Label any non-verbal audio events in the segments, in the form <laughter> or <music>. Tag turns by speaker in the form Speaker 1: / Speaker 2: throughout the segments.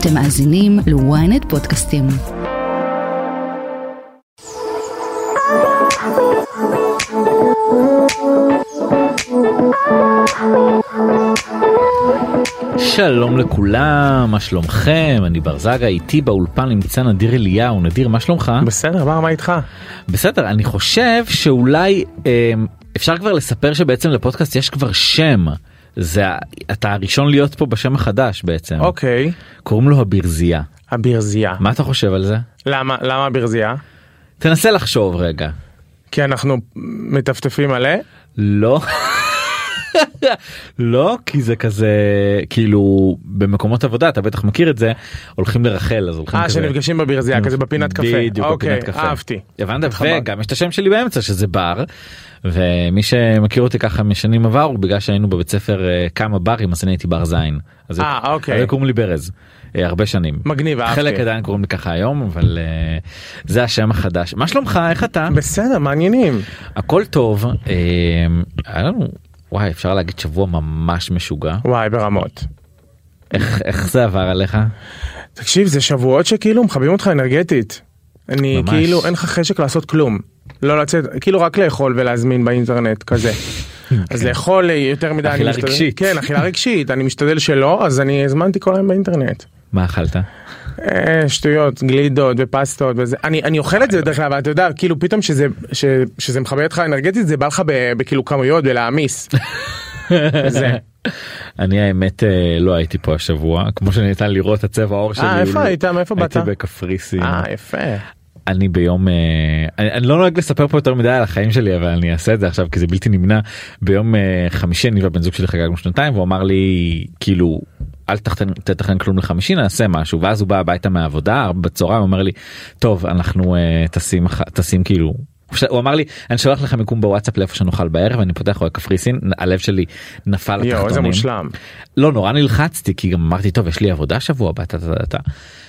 Speaker 1: אתם מאזינים ל-ynet פודקאסטים.
Speaker 2: שלום לכולם, מה שלומכם? אני בר זגה, איתי באולפן נמצא נדיר אליהו. נדיר, מה שלומך?
Speaker 3: בסדר, מה, מה איתך?
Speaker 2: בסדר, אני חושב שאולי אה, אפשר כבר לספר שבעצם לפודקאסט יש כבר שם. זה אתה הראשון להיות פה בשם החדש בעצם.
Speaker 3: אוקיי,
Speaker 2: קוראים לו הברזייה.
Speaker 3: הברזייה.
Speaker 2: מה אתה חושב על זה?
Speaker 3: למה, למה הברזייה?
Speaker 2: תנסה לחשוב רגע.
Speaker 3: כי אנחנו מטפטפים מלא?
Speaker 2: לא. לא כי זה כזה כאילו במקומות עבודה אתה בטח מכיר את זה הולכים לרחל אז הולכים
Speaker 3: אה,
Speaker 2: כזה.
Speaker 3: שנפגשים בברזייה, כזה בפינת קפה.
Speaker 2: בדיוק
Speaker 3: אוקיי,
Speaker 2: בפינת קפה.
Speaker 3: אהבתי.
Speaker 2: הבנת. וגם יש את השם שלי באמצע שזה בר ומי שמכיר אותי ככה משנים עברו בגלל שהיינו בבית ספר אה, כמה ברים אז אני הייתי בר זין. אז
Speaker 3: אה, אוקיי.
Speaker 2: קוראים לי ברז הרבה שנים.
Speaker 3: מגניב, אהבתי.
Speaker 2: חלק עדיין קוראים לי ככה היום אבל אה, זה השם החדש מה שלומך איך אתה
Speaker 3: בסדר, מעניינים.
Speaker 2: הכל טוב אה, היה לנו וואי אפשר להגיד שבוע ממש משוגע
Speaker 3: וואי, ברמות.
Speaker 2: איך איך זה עבר עליך
Speaker 3: תקשיב, זה שבועות שכאילו מכבים אותך אנרגטית. אני
Speaker 2: ממש.
Speaker 3: כאילו, אין לך חשק לעשות כלום. לא לצאת, כאילו רק לאכול ולהזמין באינטרנט, כזה. <laughs> אז לאכול יותר מדי,
Speaker 2: אכילה רגשית.
Speaker 3: כן, אכילה רגשית, אני משתדל שלא, אז אני הזמנתי כל היום באינטרנט.
Speaker 2: מה אכלת
Speaker 3: אה, שטויות, גלידות ופסטות וזה. אני, אני אוכל את זה בדרך כלל, אבל אתה יודע, כאילו פתאום שזה, ש, שזה מכבה אותך אנרגטית, זה בא לך בכאילו כמויות ולהעמיס. <laughs> זה.
Speaker 2: אני האמת אה, לא הייתי פה השבוע כמו שניתן לראות הצבע העור שלי.
Speaker 3: אה, איפה
Speaker 2: הוא-
Speaker 3: היית? מאיפה באת?
Speaker 2: הייתי בקפריסין.
Speaker 3: אה, יפה.
Speaker 2: אני ביום אה, אני, אני לא נוהג לספר פה יותר מדי על החיים שלי אבל אני אעשה את זה עכשיו כי זה בלתי נמנע ביום אה, חמישי אני והבן זוג שלי חגגנו שנתיים והוא אמר לי כאילו אל תתכנן תתכנן כלום לחמישי נעשה משהו ואז הוא בא הביתה מהעבודה בצהריים אומר לי טוב אנחנו אה, טסים אח- טסים כאילו. הוא אמר לי אני שולח לך מיקום בוואטסאפ לאיפה שנאכל בערב אני פותח רואה קפריסין הלב שלי נפל
Speaker 3: יואו, איזה
Speaker 2: לתחתונים.
Speaker 3: מושלם.
Speaker 2: לא נורא נלחצתי כי גם אמרתי טוב יש לי עבודה שבוע הבא טה טה טה.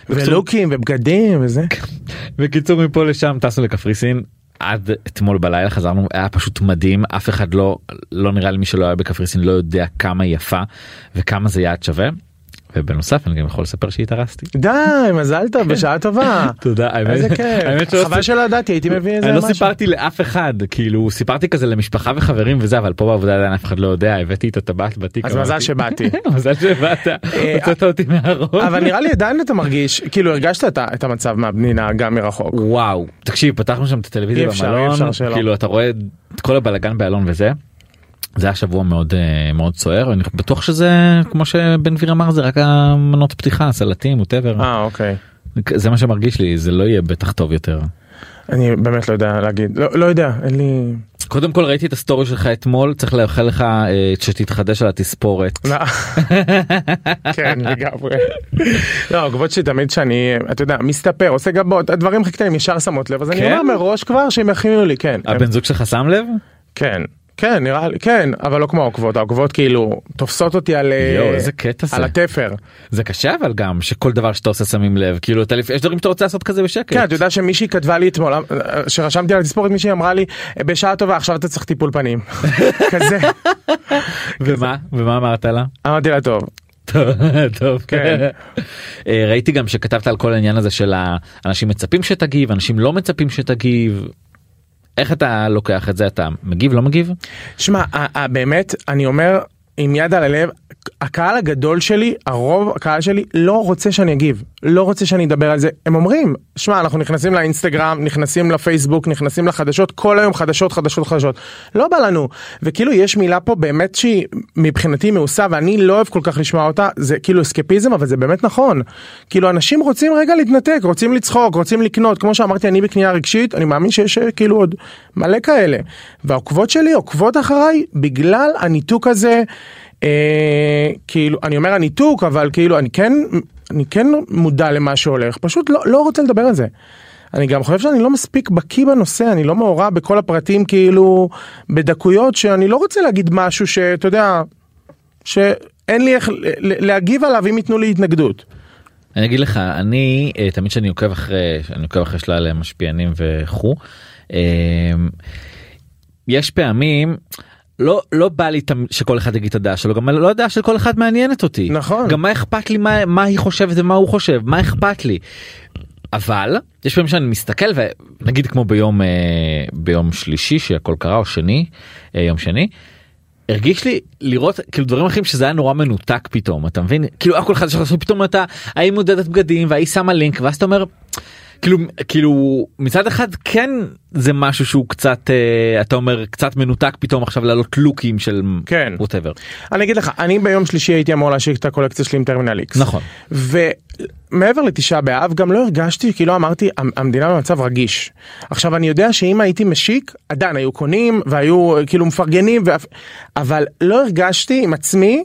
Speaker 3: ולוקים ובגדים וזה.
Speaker 2: בקיצור מפה לשם טסנו לקפריסין עד אתמול בלילה חזרנו היה פשוט מדהים אף אחד לא לא נראה לי מי שלא היה בקפריסין לא יודע כמה יפה וכמה זה יעד שווה. ובנוסף אני גם יכול לספר שהתארסתי.
Speaker 3: די, מזל טוב, בשעה טובה. <laughs>
Speaker 2: תודה
Speaker 3: איזה כיף. חבל שלא ידעתי, הייתי מביא איזה
Speaker 2: אני לא
Speaker 3: משהו.
Speaker 2: סיפרתי לאף אחד כאילו סיפרתי כזה למשפחה וחברים וזה אבל פה בעבודה עדיין אף אחד לא יודע הבאתי את הטבעת בתיק.
Speaker 3: אז מזל שבאתי. <laughs>
Speaker 2: מזל שבאת הוצאת אותי מהראש.
Speaker 3: אבל נראה לי עדיין אתה מרגיש, כאילו הרגשת את המצב מהפנינה גם מרחוק.
Speaker 2: וואו תקשיב פתחנו שם את הטלוויזיה במלון. כאילו אתה רואה את כל הבלאגן באיילון וזה. זה היה שבוע מאוד אה, מאוד סוער ואני בטוח שזה כמו שבן גביר אמר זה רק המנות פתיחה סלטים whatever
Speaker 3: אה, אוקיי.
Speaker 2: זה מה שמרגיש לי זה לא יהיה בטח טוב יותר.
Speaker 3: אני באמת לא יודע להגיד. לא לא יודע, אין לי...
Speaker 2: קודם כל ראיתי את הסטורי שלך אתמול צריך לאחל לך אה, שתתחדש על התספורת. <laughs>
Speaker 3: כן, לגמרי. לא, עקבות שתמיד שאני, אתה יודע, מסתפר, עושה גבות, הדברים הכי קטנים ישר שמות לב, אז אני
Speaker 2: כן?
Speaker 3: אומר מראש כבר שהם יכינו לי, כן.
Speaker 2: הבן זוג שלך שם לב?
Speaker 3: כן, כן, נראה לי, כן, אבל לא כמו העוקבות, העוקבות כאילו תופסות אותי על אה,
Speaker 2: יואו איזה קטע
Speaker 3: על
Speaker 2: זה.
Speaker 3: התפר.
Speaker 2: זה קשה אבל גם שכל דבר שאתה עושה שמים לב כאילו אתה יש דברים שאתה רוצה לעשות כזה בשקט.
Speaker 3: כן, אתה יודע שמישהי כתבה לי אתמול, אה, שרשמתי על התספורת, מישהי אמרה לי, בשעה טובה, עכשיו אתה צריך טיפול פנים. <laughs> כזה.
Speaker 2: ומה ומה אמרת לה?
Speaker 3: אמרתי לה, טוב,
Speaker 2: טוב.
Speaker 3: כן.
Speaker 2: אה, ראיתי גם שכתבת על כל העניין הזה של האנשים מצפים שתגיב אנשים לא מצפים שתגיב. איך אתה לוקח את זה אתה מגיב לא מגיב?
Speaker 3: שמע, באמת, אני אומר, עם יד על הלב, הקהל הגדול שלי, הרוב הקהל שלי, לא רוצה שאני אגיב, לא רוצה שאני אדבר על זה. הם אומרים, שמע, אנחנו נכנסים לאינסטגרם, נכנסים לפייסבוק, נכנסים לחדשות, כל היום חדשות, חדשות, חדשות. לא בא לנו. וכאילו, יש מילה פה באמת שהיא מבחינתי מעושה, ואני לא אוהב כל כך לשמוע אותה, זה כאילו אסקפיזם, אבל זה באמת נכון. כאילו, אנשים רוצים רגע להתנתק, רוצים לצחוק, רוצים לקנות. כמו שאמרתי, אני בקנייה רגשית, אני מאמין שיש אה, כאילו עוד מלא כאלה. והעוקבות שלי עוקבות אחריי בגלל הניתוק הזה. אה, כאילו אני אומר הניתוק אבל כאילו אני כן אני כן מודע למה שהולך פשוט לא, לא רוצה לדבר על זה. אני גם חושב שאני לא מספיק בקיא בנושא אני לא מעורב בכל הפרטים כאילו בדקויות שאני לא רוצה להגיד משהו שאתה יודע שאין לי איך להגיב עליו אם ייתנו לי התנגדות.
Speaker 2: אני אגיד לך אני אה, תמיד שאני עוקב אחרי אני עוקב אחרי שלל משפיענים וכו'. אה, יש פעמים לא לא בא לי שכל אחד יגיד את הדעה שלו גם לא הדעה של כל אחד מעניינת אותי
Speaker 3: נכון.
Speaker 2: גם מה אכפת לי מה מה היא חושבת ומה הוא חושב מה אכפת לי. אבל יש פעמים שאני מסתכל ונגיד כמו ביום אה, ביום שלישי שהכל קרה או שני אה, יום שני. הרגיש לי לראות כאילו דברים אחרים שזה היה נורא מנותק פתאום אתה מבין כאילו הכל חדש פתאום אתה ההיא מודדת בגדים וההיא שמה לינק ואז אתה אומר כאילו כאילו מצד אחד כן זה משהו שהוא קצת אה, אתה אומר קצת מנותק פתאום עכשיו לעלות לוקים של
Speaker 3: כן.
Speaker 2: ווטאבר
Speaker 3: אני אגיד לך, אני ביום שלישי הייתי אמור להשיק את הקולקציה שלי עם טרמינל איקס.
Speaker 2: נכון
Speaker 3: ומעבר לתשעה באב גם לא הרגשתי, כאילו אמרתי, המ- המדינה במצב רגיש. עכשיו אני יודע שאם הייתי משיק, עדיין היו קונים והיו כאילו מפרגנים, ואף... אבל לא הרגשתי עם עצמי,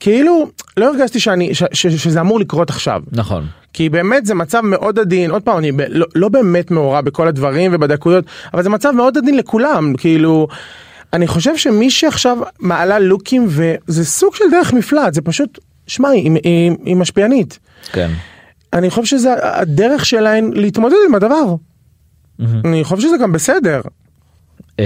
Speaker 3: כאילו, לא הרגשתי שאני, ש, ש, שזה אמור לקרות עכשיו.
Speaker 2: נכון
Speaker 3: כי באמת זה מצב מאוד עדין, עוד פעם, אני ב, לא, לא באמת מעורב בכל הדברים ובדקויות, אבל זה מצב מאוד עדין לכולם, כאילו, אני חושב שמי שעכשיו מעלה לוקים וזה סוג של דרך מפלט, זה פשוט, שמע, היא, היא, היא משפיענית.
Speaker 2: כן.
Speaker 3: אני חושב שזה הדרך שלהן להתמודד עם הדבר.
Speaker 2: מהמם.
Speaker 3: אני חושב שזה גם בסדר.
Speaker 2: אה,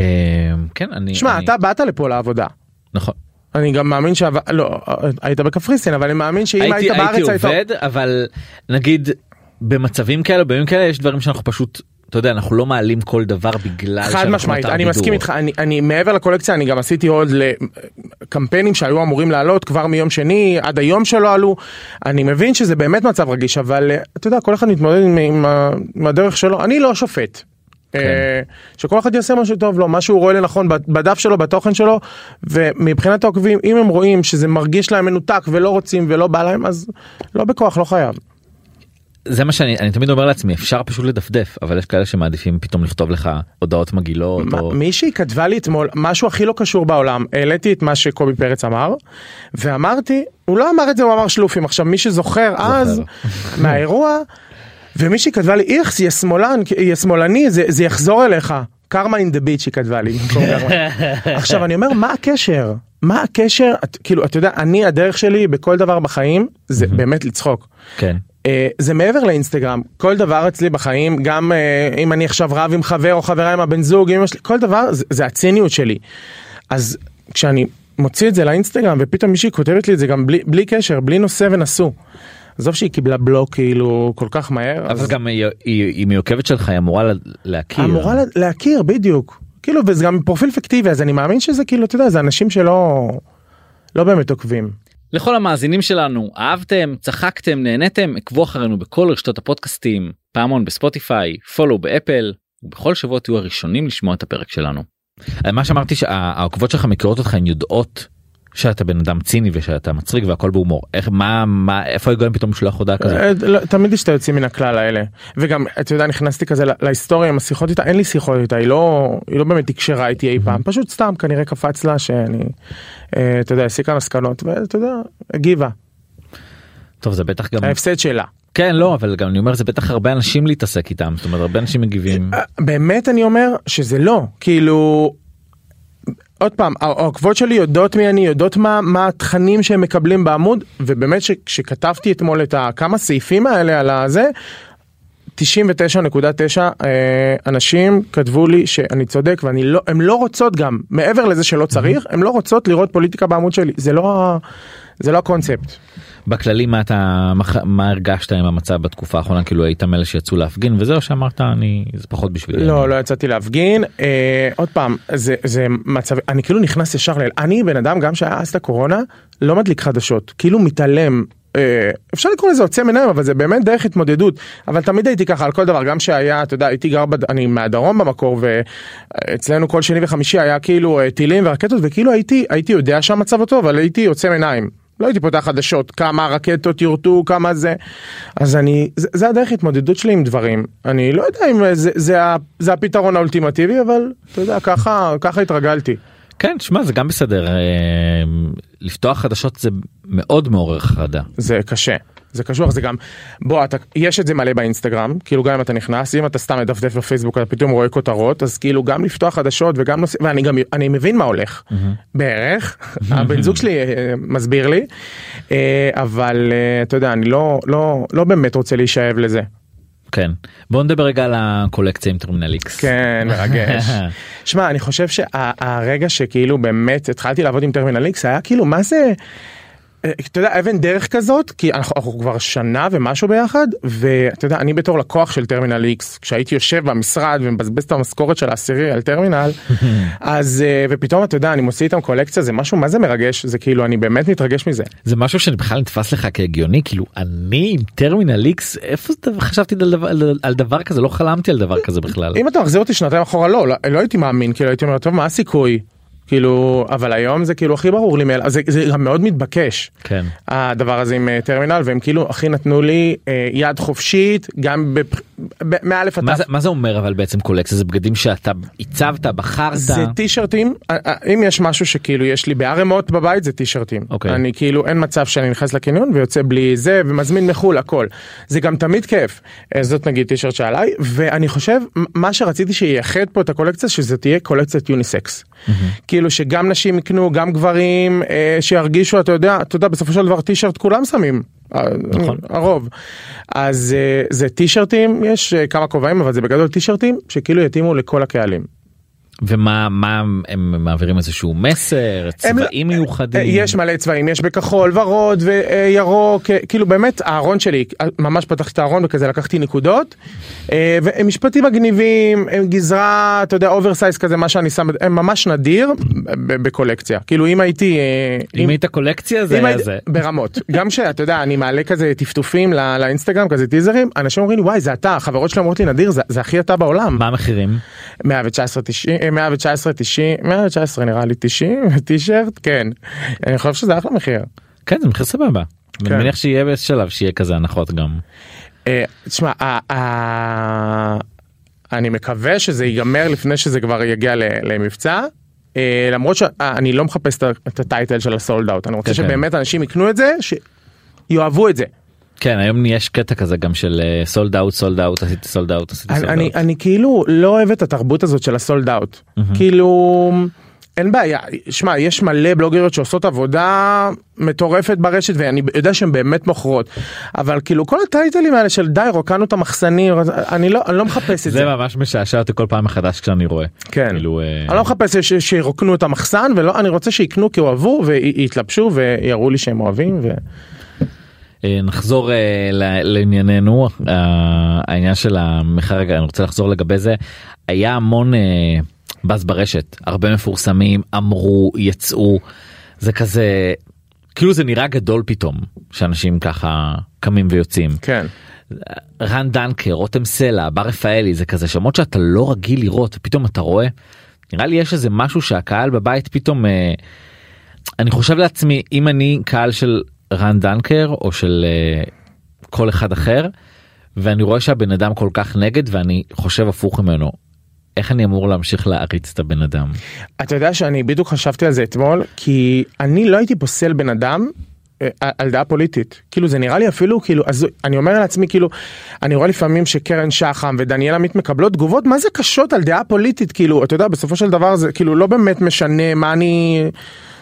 Speaker 2: כן אני
Speaker 3: שמע,
Speaker 2: אני-
Speaker 3: אתה באת לפה לעבודה.
Speaker 2: נכון.
Speaker 3: אני גם מאמין ש... לא, היית בקפריסין, אבל אני מאמין שאם
Speaker 2: הייתי,
Speaker 3: היית בארץ
Speaker 2: הייתי
Speaker 3: היית...
Speaker 2: עובד אבל נגיד במצבים כאלה בימים כאלה יש דברים שאנחנו פשוט אתה יודע אנחנו לא מעלים כל דבר בגלל
Speaker 3: חד משמעית, אני. מסכים איתך, אני, אני מעבר לקולקציה אני גם עשיתי עוד לקמפיינים שהיו אמורים לעלות כבר מיום שני עד היום שלא עלו, אני מבין שזה באמת מצב רגיש, אבל אה, אתה יודע, כל אחד מתמודד עם, עם, עם הדרך שלו, אני לא שופט.
Speaker 2: כן.
Speaker 3: אה, שכל אחד יעשה מה שטוב לו, מה שהוא רואה לנכון בדף שלו, בתוכן שלו, ומבחינת העוקבים, אם הם רואים שזה מרגיש להם מנותק ולא רוצים ולא בא להם, אז לא בכוח, לא חייב.
Speaker 2: זה מה שאני אני תמיד אומר לעצמי אפשר פשוט לדפדף אבל יש כאלה שמעדיפים פתאום לכתוב לך הודעות מגעילות או
Speaker 3: מישהי כתבה לי אתמול משהו הכי לא קשור בעולם העליתי את מה שקובי פרץ אמר ואמרתי הוא לא אמר את זה הוא אמר שלופים עכשיו מי שזוכר אז <laughs> מהאירוע ומישהי כתבה לי איך יהיה שמאלן יהיה שמאלני זה, זה יחזור אליך קרמה אין דה ביץ' היא כתבה לי. <laughs> עכשיו אני אומר מה הקשר מה הקשר את, כאילו אתה יודע אני הדרך שלי בכל דבר בחיים זה באמת לצחוק.
Speaker 2: כן
Speaker 3: אה, זה מעבר לאינסטגרם כל דבר אצלי בחיים גם אה, אם אני עכשיו רב עם חבר או חברה עם הבן זוג עם אמא שלי כל דבר זה, זה הציניות שלי. אז כשאני מוציא את זה לאינסטגרם ופתאום מישהי כותבת לי את זה גם בלי, בלי קשר בלי נושא ונשוא. עזוב שהיא קיבלה בלוק כאילו כל כך מהר.
Speaker 2: אבל
Speaker 3: אז
Speaker 2: גם היא- היא היא מעוקבת שלך היא אמורה לה- להכיר
Speaker 3: אמורה לה- להכיר בדיוק כאילו וזה גם פרופיל פיקטיבי אז אני מאמין שזה כאילו אתה יודע זה אנשים שלא לא באמת עוקבים.
Speaker 4: לכל המאזינים שלנו, אהבתם, צחקתם, נהניתם, עקבו אחרינו בכל רשתות הפודקאסטים, פעמון בספוטיפיי, פולו באפל, ובכל שבוע תהיו הראשונים לשמוע את הפרק שלנו.
Speaker 2: מה שאמרתי שהעוקבות שלך מכירות אותך הן יודעות שאתה בן אדם ציני ושאתה מצחיק והכל בהומור איך מה מה איפה ההיגיון פתאום לשלוח הודעה כזאת.
Speaker 3: אה, לא, תמיד יש את היוצאים מן הכלל האלה וגם אתה יודע נכנסתי כזה לה- להיסטוריה עם השיחות איתה אין לי שיחות איתה היא לא היא לא באמת תקשרה איתי אי פעם פשוט סתם כנראה קפץ לה שאני אה, אתה יודע הסיקה מסקנות ואתה יודע הגיבה
Speaker 2: טוב זה בטח גם
Speaker 3: ההפסד שלה.
Speaker 2: כן לא אבל גם אני אומר זה בטח הרבה אנשים להתעסק איתם זאת אומרת הרבה אנשים מגיבים
Speaker 3: אה, באמת אני אומר שזה לא כאילו. עוד פעם העוקבות שלי יודעות מי אני יודעות מה מה התכנים שהם מקבלים בעמוד ובאמת שכשכתבתי אתמול את הכמה סעיפים האלה על הזה. 99.9 אה, אנשים כתבו לי שאני צודק ואני לא הם לא רוצות גם מעבר לזה שלא צריך הם לא רוצות לראות פוליטיקה בעמוד שלי זה לא זה לא הקונספט.
Speaker 2: בכללי מה אתה מה, הרגשת עם המצב בתקופה האחרונה כאילו היית מאלה שיצאו להפגין וזהו שאמרת אני זה פחות בשבילי.
Speaker 3: לא, לא יצאתי להפגין. אה, עוד פעם, זה, זה מצב, אני כאילו נכנס ישר ל... אני בן אדם, גם שהיה אז את הקורונה, לא מדליק חדשות, כאילו מתעלם. אה, אפשר לקרוא לזה עוצם עיניים, אבל זה באמת דרך התמודדות. אבל תמיד הייתי ככה על כל דבר, גם שהיה, אתה יודע, הייתי גר, בד... אני מהדרום במקור, ואצלנו כל שני וחמישי היה כאילו אה, טילים ורקטות, וכאילו הייתי, הייתי יודע שהמצב טוב, אבל הייתי עוצם עיניים. לא הייתי פותח חדשות, כמה רקטות יורטו, כמה זה. אז אני, זה, זה הדרך התמודדות שלי עם דברים. אני לא יודע אם זה, זה, ה- זה הפתרון האולטימטיבי, אבל אתה יודע, ככה, ככה התרגלתי.
Speaker 2: כן שמע זה גם בסדר אה, לפתוח חדשות זה מאוד מעורר חרדה.
Speaker 3: זה קשה. זה קשוח, זה גם, בוא, אתה, יש את זה מלא באינסטגרם, כאילו גם אם אתה נכנס, אם אתה סתם מדפדף בפייסבוק, אתה פתאום רואה כותרות, אז כאילו גם לפתוח חדשות וגם נושא, ואני גם, אני מבין מה הולך, בערך, הבן זוג שלי אה, מסביר לי, אה, אבל אה, אתה יודע, אני לא, לא, לא באמת רוצה להישאב לזה.
Speaker 2: כן בוא נדבר רגע על הקולקציה עם Terminal X.
Speaker 3: כן, מרגש. <laughs> שמע, אני חושב שהרגע שכאילו באמת התחלתי לעבוד עם Terminal X היה כאילו, מה זה... אתה יודע, אבן דרך כזאת, כי אנחנו, אנחנו כבר שנה ומשהו ביחד, ואתה יודע, אני בתור לקוח של Terminal X, כשהייתי יושב במשרד ומבזבז את המשכורת של העשירי על טרמינל, <laughs> אז, אה, ופתאום אתה יודע, אני מוציא איתם קולקציה, זה משהו, מה זה מרגש? זה כאילו, אני באמת מתרגש מזה.
Speaker 2: זה משהו שבכלל נתפס לך כהגיוני כאילו אני עם טרמינל איקס איפה חשבתי על דבר, על דבר כזה לא חלמתי על דבר כזה בכלל.
Speaker 3: אם אתה מחזיר אותי שנתיים אחורה, לא, לא, לא הייתי מאמין, כאילו הייתי אומר, טוב, מה הסיכוי? כאילו, אבל היום זה כאילו הכי ברור לי זה, זה גם מאוד מתבקש.
Speaker 2: כן.
Speaker 3: הדבר הזה עם אה, טרמינל, והם כאילו הכי נתנו לי אה, יד חופשית, גם בפ... מאלף עד
Speaker 2: מה. זה, אומר אבל בעצם קולקציה זה בגדים שאתה הצבת בחרת.
Speaker 3: זה טישרטים, אם יש משהו שכאילו יש לי בערימות בבית זה טישרטים.
Speaker 2: אוקיי.
Speaker 3: אני כאילו אין מצב שאני נכנס לקניון ויוצא בלי זה ומזמין מחו"ל הכל. זה גם תמיד כיף. אה, זאת נגיד טישרט שעליי, ואני חושב מה שרציתי שייחד פה את הקולקציה שזה תהיה קולקציית יוניסקס. כאילו שגם נשים יקנו גם גברים אה, שירגישו אתה יודע אתה יודע בסופו של דבר טישרט כולם שמים. אה,
Speaker 2: נכון.
Speaker 3: הרוב. אז אה, זה טישרטים יש אה, כמה כובעים אבל זה בגדול טישרטים שכאילו יתאימו לכל הקהלים.
Speaker 2: ומה מה הם מעבירים איזשהו מסר
Speaker 3: הם-
Speaker 2: צבעים מיוחדים.
Speaker 3: אה, יש מלא צבעים יש בכחול ורוד וירוק אה, כאילו באמת הארון שלי אה, ממש פתחתי את הארון וכזה לקחתי נקודות אה, והם משפטים מגניבים הם גזרה אתה יודע oversize כזה מה שאני שם הם ממש נדיר בקולקציה כאילו אם הייתי אה,
Speaker 2: אם היית קולקציה זה
Speaker 3: אם
Speaker 2: היה זה.
Speaker 3: ברמות גם שאתה יודע אני מעלה כזה טפטופים לא- לאינסטגרם כזה טיזרים אנשים אומרים לי וואי זה אתה החברות שלי אומרות לי נדיר זה, זה הכי אתה בעולם
Speaker 2: מה המחירים?
Speaker 3: 119 90 אה, 119 90 119 נראה לי 90 טישרט כן אני חושב שזה אחלה מחיר.
Speaker 2: כן זה מחיר סבבה.
Speaker 3: כן.
Speaker 2: אני מניח שיהיה באיזה שלב שיהיה כזה הנחות גם.
Speaker 3: אה, תשמע ה- ה- אני מקווה שזה ייגמר לפני שזה כבר יגיע למבצע. אה, למרות שאני לא מחפש את ה title של ה sold out אני רוצה
Speaker 2: כן, כן.
Speaker 3: שבאמת אנשים יקנו את זה שיאהבו את זה.
Speaker 2: כן היום יש קטע כזה גם של sold out sold out עשיתי sold out עשיתי
Speaker 3: אני, sold
Speaker 2: אאוט.
Speaker 3: אני כאילו לא אוהב את התרבות הזאת של הסולד אאוט. כאילו אין בעיה, שמע יש מלא בלוגריות שעושות עבודה מטורפת ברשת ואני יודע שהן באמת מוכרות. אבל כאילו כל הטייטלים האלה של די רוקנו את המחסנים אני לא, אני לא מחפש את זה.
Speaker 2: זה ממש משעשע אותי כל פעם מחדש כשאני רואה.
Speaker 3: כן.
Speaker 2: כאילו, אה,
Speaker 3: אני לא מחפש ש- שירוקנו את המחסן ולא אני רוצה שיקנו כי אוהבו ויתלבשו ויראו לי שהם אוהבים. ו...
Speaker 2: אה, נחזור אה, לענייננו. אה, העניין של המחיר רגע אני רוצה לחזור לגבי זה. היה המון באז ברשת. הרבה מפורסמים אמרו יצאו. זה כזה כאילו זה נראה גדול פתאום שאנשים ככה קמים ויוצאים.
Speaker 3: כן.
Speaker 2: רן דנקר רותם סלע בר רפאלי זה כזה שמות שאתה לא רגיל לראות. ופתאום אתה רואה נראה לי יש איזה משהו שהקהל בבית פתאום אני חושב לעצמי אם אני קהל של רן דנקר או של אה, כל אחד אחר ואני רואה שהבן אדם כל כך נגד ואני חושב הפוך ממנו. איך אני אמור להמשיך להעריץ את הבן אדם?
Speaker 3: אתה יודע שאני בדיוק חשבתי על זה אתמול כי אני לא הייתי פוסל בן אדם אה, על דעה פוליטית כאילו זה נראה לי אפילו כאילו אז אני אומר לעצמי כאילו אני רואה לפעמים שקרן שחם ודניאל עמית מקבלות תגובות מה זה קשות על דעה פוליטית כאילו אתה יודע בסופו של דבר זה כאילו לא באמת משנה מה אני.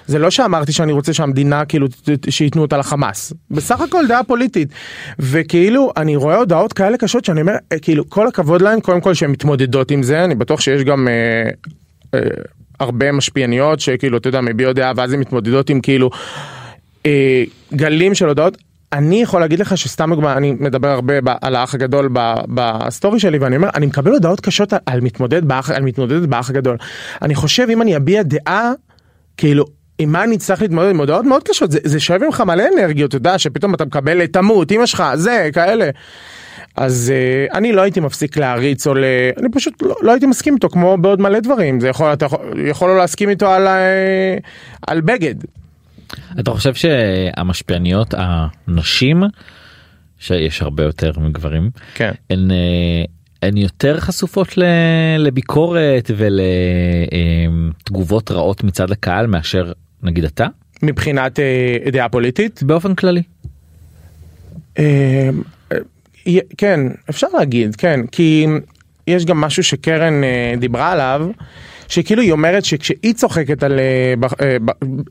Speaker 3: זה לא שאמרתי שאני רוצה שהמדינה כאילו שייתנו אותה לחמאס בסך הכל דעה פוליטית וכאילו אני רואה הודעות כאלה קשות שאני אומר אה, כאילו כל הכבוד להן קודם כל שהן מתמודדות עם זה אני בטוח שיש גם אה, אה, הרבה משפיעניות שכאילו אתה יודע מביעות דעה ואז הן מתמודדות עם כאילו אה, גלים של הודעות. אני יכול להגיד לך שסתם דוגמא אני מדבר הרבה ב- על האח הגדול ב- בסטורי שלי ואני אומר אני מקבל הודעות קשות על, על מתמודד באח על מתמודדת באח הגדול. אני חושב אם אני אביע דעה כאילו עם מה אני צריך להתמודד עם הודעות מאוד קשות זה, זה שואב ממך מלא אנרגיות אתה יודע שפתאום אתה מקבל תמות אמא שלך זה כאלה. אז uh, אני לא הייתי מפסיק להריץ או ל... אני פשוט לא, לא הייתי מסכים איתו כמו בעוד מלא דברים זה יכול אתה יכול, יכול לא להסכים איתו על, uh, על בגד.
Speaker 2: אתה חושב שהמשפיעניות הנשים שיש הרבה יותר מגברים
Speaker 3: כן.
Speaker 2: הן, אה, הן יותר חשופות לביקורת ולתגובות רעות מצד הקהל מאשר נגיד אתה
Speaker 3: מבחינת uh, דעה פוליטית.
Speaker 2: באופן כללי.
Speaker 3: אה, אה, כן אפשר להגיד כן כי יש גם משהו שקרן אה, דיברה עליו שכאילו היא אומרת שכשהיא צוחקת על, אה, אה,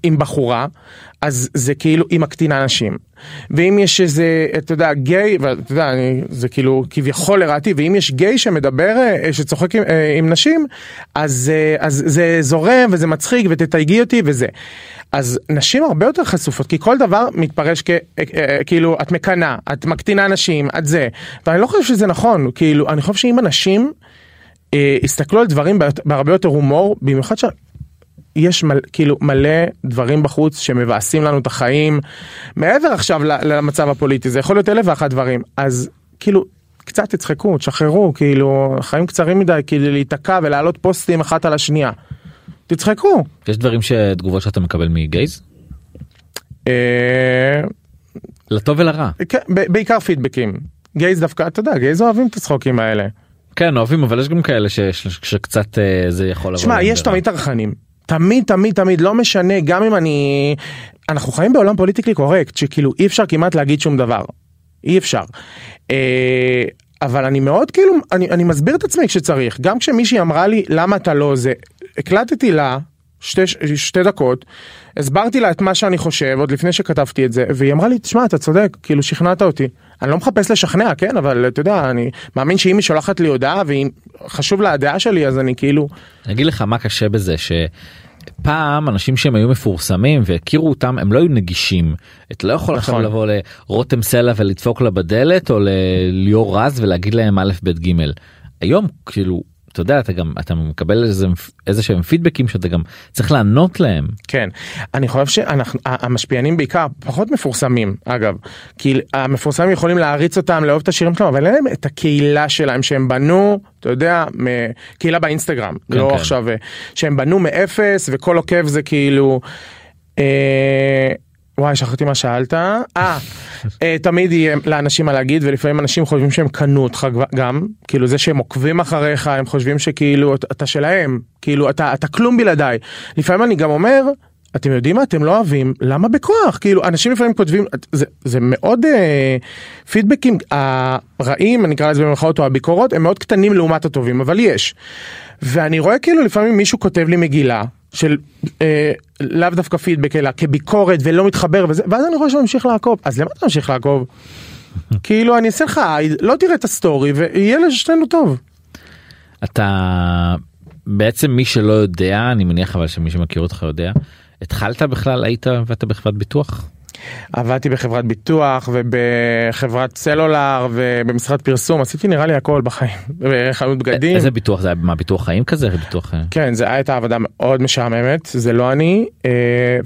Speaker 3: עם בחורה, אז זה כאילו היא מקטינה נשים. ואם יש איזה, אתה יודע, גיי, ואתה יודע, אני, זה כאילו כביכול לרעתי, ואם יש גיי שמדבר, אה, שצוחק עם, אה, עם נשים, אז, אה, אז זה זורם וזה מצחיק ותתייגי אותי וזה. אז נשים הרבה יותר חשופות, כי כל דבר מתפרש כ... אה, אה, כאילו, את מקנאה, את מקטינה נשים, את זה. ואני לא חושב שזה נכון, כאילו, אני חושב שאם אנשים אה, יסתכלו על דברים בהר- בהרבה יותר הומור, במיוחד שיש מל, כאילו מלא דברים בחוץ שמבאסים לנו את החיים, מעבר עכשיו למצב הפוליטי, זה יכול להיות אלף ואחת דברים. אז כאילו, קצת תצחקו, תשחררו, כאילו, חיים קצרים מדי, כאילו להיתקע ולהעלות פוסטים אחת על השנייה. תצחקו.
Speaker 2: יש דברים שתגובות שאתה מקבל מגייז?
Speaker 3: אה,
Speaker 2: לטוב ולרע.
Speaker 3: כן, בעיקר פידבקים. גייז דווקא, אתה יודע, גייז אוהבים את הצחוקים האלה.
Speaker 2: כן אוהבים אבל יש גם כאלה ש- ש- שקצת אה, זה יכול לבוא.
Speaker 3: שמע, יש. תמיד טרחנים. תמיד, תמיד, תמיד, לא משנה, גם אם אני... אנחנו חיים בעולם פוליטיקלי קורקט, שכאילו אי אפשר כמעט להגיד שום דבר. אי אפשר. אה, אבל אני מאוד כאילו, אני, אני מסביר את עצמי כשצריך. גם כשמישהי אמרה לי, למה אתה לא זה, הקלטתי לה שתי, שתי דקות, הסברתי לה את מה שאני חושב עוד לפני שכתבתי את זה, והיא אמרה לי, תשמע, אתה צודק, כאילו שכנעת אותי. אני לא מחפש לשכנע, כן, אבל אתה יודע, אני מאמין שאם היא שולחת לי הודעה והיא חשוב לה הדעה שלי, אז אני כאילו...
Speaker 2: אני אגיד לך מה קשה בזה שפעם אנשים שהם היו מפורסמים והכירו אותם הם לא היו נגישים. אתה לא יכול עכשיו
Speaker 3: נכון.
Speaker 2: לבוא לרותם סלע ולדפוק לה בדלת או לליאור רז ולהגיד להם א' ב' ג'. היום כאילו אתה יודע אתה גם אתה מקבל איזה איזה שהם פידבקים שאתה גם צריך לענות להם.
Speaker 3: כן, אני חושב שאנחנו, המשפיענים בעיקר פחות מפורסמים אגב, כי המפורסמים יכולים להריץ אותם, לאהוב את השירים שלהם, אבל אין להם את הקהילה שלהם שהם בנו, אתה יודע, קהילה באינסטגרם,
Speaker 2: כן,
Speaker 3: לא
Speaker 2: כן.
Speaker 3: עכשיו, אה, שהם בנו מאפס וכל עוקב זה כאילו, אה, וואי שכחתי מה שאלת, אה, אה, תמיד יהיה לאנשים מה להגיד ולפעמים אנשים חושבים שהם קנו אותך גם, כאילו זה שהם עוקבים אחריך הם חושבים שכאילו אתה- שלהם, כאילו אתה, אתה כלום בלעדיי. לפעמים אני גם אומר, אתם יודעים מה אתם לא אוהבים, למה בכוח? כאילו אנשים לפעמים כותבים, זה, זה מאוד אה, פידבקים הרעים, אני אקרא לזה במרכאות או הביקורות, הם מאוד קטנים לעומת הטובים, אבל יש. ואני רואה כאילו לפעמים מישהו כותב לי מגילה. של אה, לאו דווקא פידבק אלא כביקורת ולא מתחבר וזה ואז אני רואה שהוא ממשיך לעקוב אז למה אתה ממשיך לעקוב? <laughs> כאילו אני אעשה לך לא תראה את הסטורי ויהיה לשתינו טוב.
Speaker 2: אתה בעצם מי שלא יודע אני מניח אבל שמי שמכיר אותך יודע התחלת בכלל היית ואתה בחברת ביטוח.
Speaker 3: עבדתי בחברת ביטוח ובחברת סלולר ובמשרד פרסום עשיתי נראה לי הכל בחיים בחנות בגדים.
Speaker 2: איזה ביטוח זה היה מה ביטוח חיים כזה ביטוח. אה,
Speaker 3: כן זה הייתה עבודה מאוד משעממת זה לא אני אה,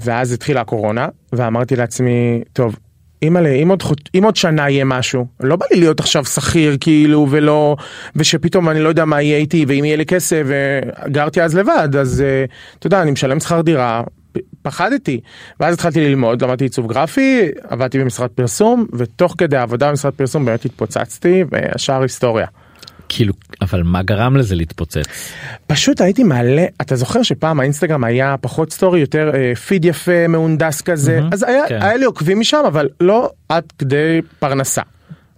Speaker 3: ואז התחילה הקורונה ואמרתי לעצמי טוב. אימא'לה, אם עוד, אם עוד שנה יהיה משהו, לא בא לי להיות עכשיו שכיר כאילו ולא, ושפתאום אני לא יודע מה יהיה איתי ואם יהיה לי כסף, וגרתי אז לבד, אז אה, אתה יודע, אני משלם שכר דירה, פחדתי, ואז התחלתי ללמוד, למדתי עיצוב גרפי, עבדתי במשרד פרסום, ותוך כדי העבודה במשרד פרסום באמת התפוצצתי, והשאר היסטוריה.
Speaker 2: כאילו אבל מה גרם לזה להתפוצץ.
Speaker 3: פשוט הייתי מעלה, אתה זוכר שפעם האינסטגרם היה פחות סטורי, יותר אה, פיד יפה, מהונדס כזה,
Speaker 2: מהמם,
Speaker 3: אז היה,
Speaker 2: כן.
Speaker 3: היה לי עוקבים משם, אבל לא עד כדי פרנסה.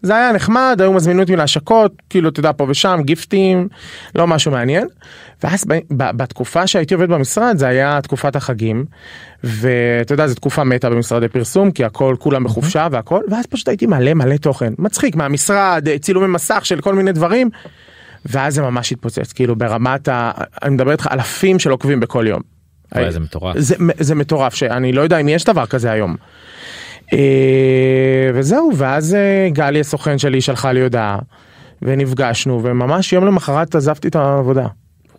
Speaker 3: זה היה נחמד, היו מזמינים אותי להשקות, כאילו, אתה יודע, פה ושם, גיפטים, לא משהו מעניין. ואז ב, ב, בתקופה שהייתי עובד במשרד, זה היה תקופת החגים, ואתה יודע, זו תקופה מתה במשרדי פרסום, כי הכל, כולם בחופשה והכל, ואז פשוט הייתי מלא מלא תוכן, מצחיק, מהמשרד, אה, צילומי מסך של כל מיני דברים. ואז זה ממש התפוצץ, כאילו ברמת ה... אני מדבר איתך אלפים של עוקבים בכל יום.
Speaker 2: וואי, איזה מטורף.
Speaker 3: זה, זה מטורף, שאני לא יודע אם יש דבר כזה היום. אה, וזהו, ואז אה, גלי הסוכן שלי שלחה לי הודעה, ונפגשנו, וממש יום למחרת עזבתי את העבודה.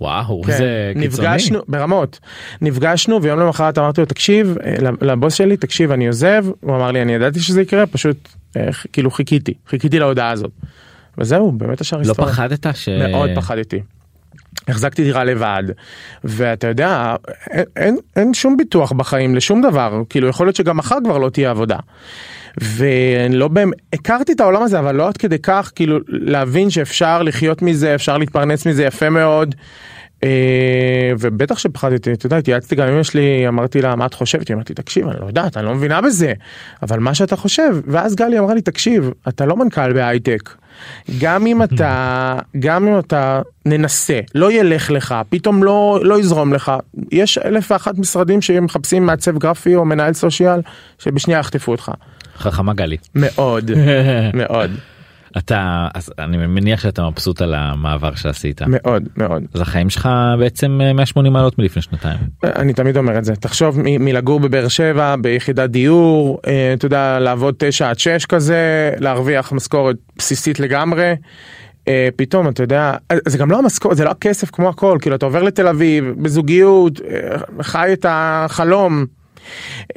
Speaker 2: וואו
Speaker 3: כן,
Speaker 2: זה קיצוני.
Speaker 3: נפגשנו ברמות נפגשנו ויום למחרת אמרתי לו תקשיב אה, לבוס שלי תקשיב אני עוזב הוא אמר לי אני ידעתי שזה יקרה פשוט אה, כאילו חיכיתי חיכיתי להודעה הזאת. וזהו באמת השאר
Speaker 2: לא
Speaker 3: היסטוריה.
Speaker 2: פחדת ש...
Speaker 3: מאוד פחדתי. החזקתי דירה לבד ואתה יודע אין, אין, אין שום ביטוח בחיים לשום דבר כאילו יכול להיות שגם מחר כבר לא תהיה עבודה. ואני לא באמת הכרתי את העולם הזה אבל לא עד כדי כך כאילו להבין שאפשר לחיות מזה אפשר להתפרנס מזה יפה מאוד. אה, ובטח שפחדתי, אתה יודע, התייעצתי גם עם אמא שלי, אמרתי לה, מה את חושבת? היא אמרת לי, תקשיב, אני לא יודעת, אני לא מבינה בזה, אבל מה שאתה חושב, ואז גלי אמרה לי, תקשיב, אתה לא מנכ"ל בהייטק. גם אם אתה, <laughs> גם אם אתה ננסה, לא ילך לך, פתאום לא, לא יזרום לך, יש אלף ואחת משרדים שמחפשים מעצב גרפי או מנהל סושיאל, שבשנייה יחטפו אותך.
Speaker 2: חכמה גלי.
Speaker 3: מאוד, <laughs> מאוד,
Speaker 2: אתה אז אני מניח שאתה מבסוט על המעבר שעשית.
Speaker 3: מאוד, מאוד.
Speaker 2: אז החיים שלך בעצם אה, 180 מעלות מלפני שנתיים.
Speaker 3: אני תמיד אומר את זה, תחשוב מ- מלגור בבאר שבע ביחידת דיור, אה, אתה יודע, לעבוד 9 עד 6 כזה, להרוויח משכורת בסיסית לגמרי. אה, פתאום אתה יודע, אה, זה גם לא המשכורת, זה לא הכסף כמו הכל, כאילו אתה עובר לתל אביב, בזוגיות, אה, חי את החלום.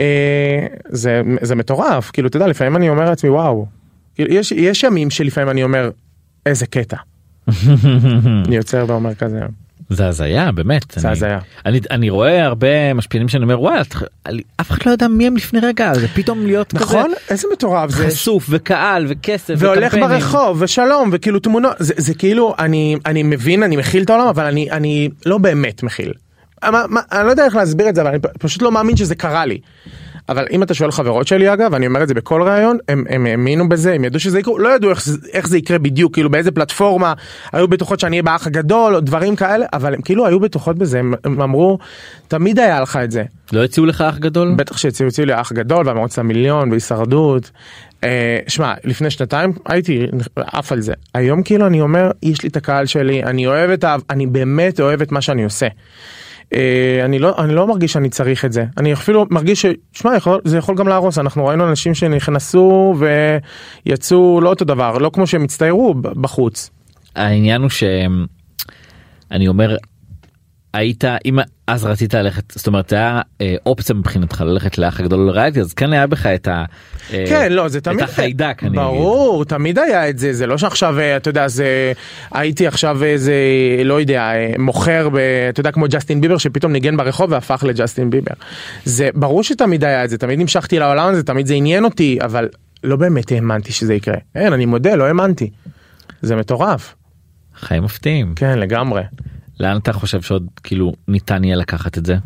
Speaker 3: אה, זה, זה מטורף, כאילו אתה יודע, לפעמים אני אומר לעצמי וואו, יש, יש ימים שלפעמים אני אומר, איזה קטע. <laughs> אני יוצר ואומר כזה,
Speaker 2: זה הזיה באמת.
Speaker 3: זה
Speaker 2: אני-
Speaker 3: הזיה.
Speaker 2: אני אני רואה הרבה משפיענים שאני אומר וואלה אף אחד לא יודע מי הם לפני רגע זה פתאום להיות
Speaker 3: נכון? איזה מטורף
Speaker 2: כזה
Speaker 3: זה.
Speaker 2: חשוף וקהל וכסף
Speaker 3: והולך. ברחוב ושלום וכאילו תמונות זה, זה כאילו אני אני מבין אני מכיל את העולם אבל אני אני לא באמת מכיל. מה, מה, אני לא יודע איך להסביר את זה אבל אני פשוט לא מאמין שזה קרה לי. אבל אם אתה שואל חברות שלי אגב אני אומר את זה בכל ראיון הם האמינו בזה הם ידעו שזה יקרה לא ידעו איך, איך זה יקרה בדיוק כאילו באיזה פלטפורמה היו בטוחות שאני אהיה באח הגדול או דברים כאלה אבל הם כאילו היו בטוחות בזה הם, הם אמרו תמיד היה לך את זה
Speaker 2: לא הציעו לך אח גדול?
Speaker 3: בטח שהציעו הציעו לי אח גדול והמרוץ למיליון והישרדות. אה, שמע לפני שנתיים הייתי עף על זה היום כאילו אני אומר יש לי את הקהל שלי אני אוהב את ה... אני באמת אוהב את מה שאני עושה. אה, אני לא אני לא מרגיש שאני צריך את זה אני אפילו מרגיש ששמע יכול, זה יכול גם להרוס אנחנו ראינו אנשים שנכנסו ויצאו לא אותו דבר לא כמו שהם הצטיירו בחוץ.
Speaker 2: העניין הוא שאני אומר היית אם אז רצית ללכת זאת אומרת היה אה, אופציה מבחינתך ללכת לאח הגדול לריאליטי אז כן היה בך את ה... אה,
Speaker 3: כן לא זה תמיד
Speaker 2: את החיידק אני אגיד.
Speaker 3: ברור תמיד היה את זה זה לא שעכשיו אה, אתה יודע זה הייתי עכשיו איזה לא יודע אה, מוכר ב, אתה יודע כמו ג'סטין ביבר שפתאום ניגן ברחוב והפך לג'סטין ביבר. זה ברור שתמיד היה את זה תמיד המשכתי לעולם הזה תמיד זה עניין אותי אבל לא באמת האמנתי שזה יקרה. אין אני מודה לא האמנתי. זה מטורף.
Speaker 2: חיים מפתיעים
Speaker 3: כן לגמרי
Speaker 2: לאן אתה חושב שעוד כאילו ניתן יהיה לקחת את זה?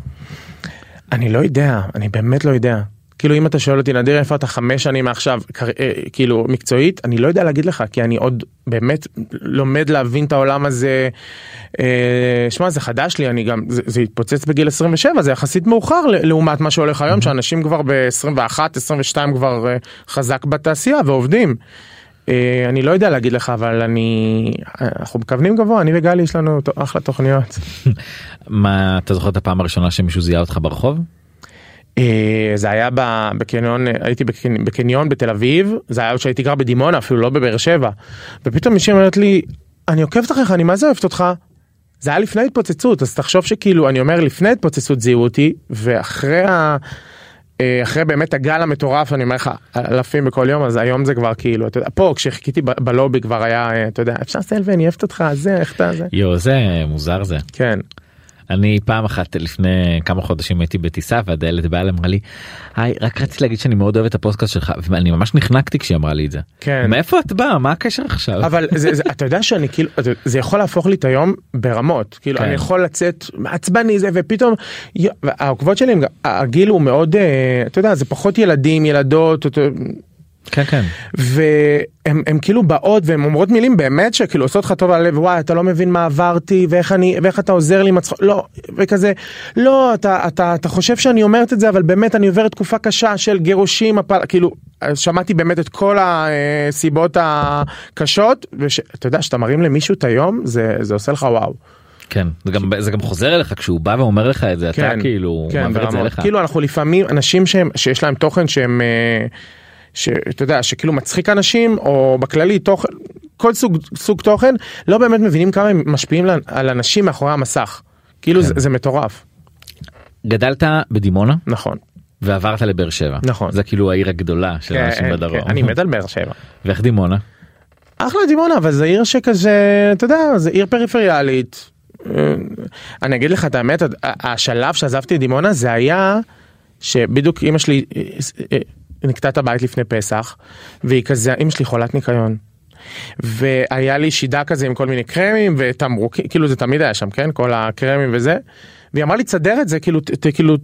Speaker 3: אני לא יודע אני באמת לא יודע. כאילו אם אתה שואל אותי נדיר איפה אתה חמש שנים מעכשיו. אה, כאילו מקצועית אני לא יודע להגיד לך כי אני עוד באמת לומד להבין את העולם הזה. אה, שמע זה חדש לי אני גם זה, זה התפוצץ בגיל 27 זה יחסית מאוחר לעומת מה שהולך היום שאנשים כבר ב-21 22 כבר אה, חזק בתעשייה ועובדים. אה, אני לא יודע להגיד לך אבל אני אנחנו מכוונים גבוה אני וגלי יש לנו אחלה תוכניות. <laughs>
Speaker 2: מה אתה זוכר את הפעם הראשונה שמישהו זיהה אותך ברחוב?
Speaker 3: אה, זה היה בקניון הייתי בקני- בקניון בתל אביב זה היה עוד שהייתי גר בדימונה אפילו לא בבאר שבע ופתאום מישהי אומרת לי אני עוקבת אחריך אני מה זה אוהבת אותך. זה היה לפני התפוצצות אז תחשוב שכאילו אני אומר לפני התפוצצות זיהו אותי ואחרי ה... אה, אחרי באמת הגל המטורף אני אומר לך אלפים בכל יום אז היום זה כבר כאילו אתה יודע פה כשחיכיתי בלובי כבר היה אה, אתה יודע אפשר סלווי אני אוהבת אותך זה איך אתה זה
Speaker 2: יואו זה מוזר זה.
Speaker 3: כן
Speaker 2: אני פעם אחת לפני כמה חודשים הייתי בטיסה והדיילת באה אמרה לי היי רק רציתי להגיד שאני מאוד אוהב את הפודקאסט שלך ואני ממש נחנקתי כשהיא אמרה לי את זה.
Speaker 3: כן.
Speaker 2: מאיפה את באה מה הקשר עכשיו?
Speaker 3: אבל זה, זה, אתה יודע שאני כאילו זה יכול להפוך לי את היום ברמות כאילו
Speaker 2: כן.
Speaker 3: אני יכול לצאת מעצבני זה ופתאום העוקבות שלי הגיל הוא מאוד אה, אתה יודע זה פחות ילדים ילדות
Speaker 2: כן כן.
Speaker 3: והם הם כאילו באות והן אומרות מילים באמת שכאילו עושות לך טוב על הלב וואי אתה לא מבין מה עברתי ואיך אני ואיך אתה עוזר לי עם הצחוק לא וכזה לא אתה אתה אתה חושב שאני אומרת את זה אבל באמת אני עוברת תקופה קשה של גירושים הפל כאילו שמעתי באמת את כל הסיבות הקשות ואתה יודע שאתה מרים למישהו את היום זה זה עושה לך וואו.
Speaker 2: כן זה גם זה גם חוזר אליך כשהוא בא ואומר לך את זה אתה כאילו
Speaker 3: כן,
Speaker 2: מעביר את זה. אליך.
Speaker 3: כאילו אנחנו לפעמים אנשים שהם שיש להם תוכן שהם אה, שאתה יודע שכאילו מצחיק אנשים או בכללי תוכן כל סוג סוג תוכן לא באמת מבינים כמה הם משפיעים על אנשים מאחורי המסך. כאילו זה, זה מטורף
Speaker 2: גדלת בדימונה
Speaker 3: נכון
Speaker 2: ועברת לבאר שבע
Speaker 3: נכון.
Speaker 2: זה כאילו העיר הגדולה של
Speaker 3: כן,
Speaker 2: האנשים
Speaker 3: כן,
Speaker 2: בדרום.
Speaker 3: אני מת על באר שבע. <laughs>
Speaker 2: ואיך דימונה?
Speaker 3: אחלה דימונה אבל זה עיר שכזה אתה יודע זה עיר פריפריאלית. אה, אני אגיד לך את האמת השלב שעזבתי דימונה זה היה שבדיוק אמא שלי אה, אה, נקטע את הבית לפני פסח והיא כזה אמא שלי חולת ניקיון. והיה לי שידה כזה עם כל מיני קרמים ותמרוקים, כאילו זה תמיד היה שם, כן? כל הקרמים וזה. והיא אמרה לי, תסדר את זה, כאילו, ת, כאילו,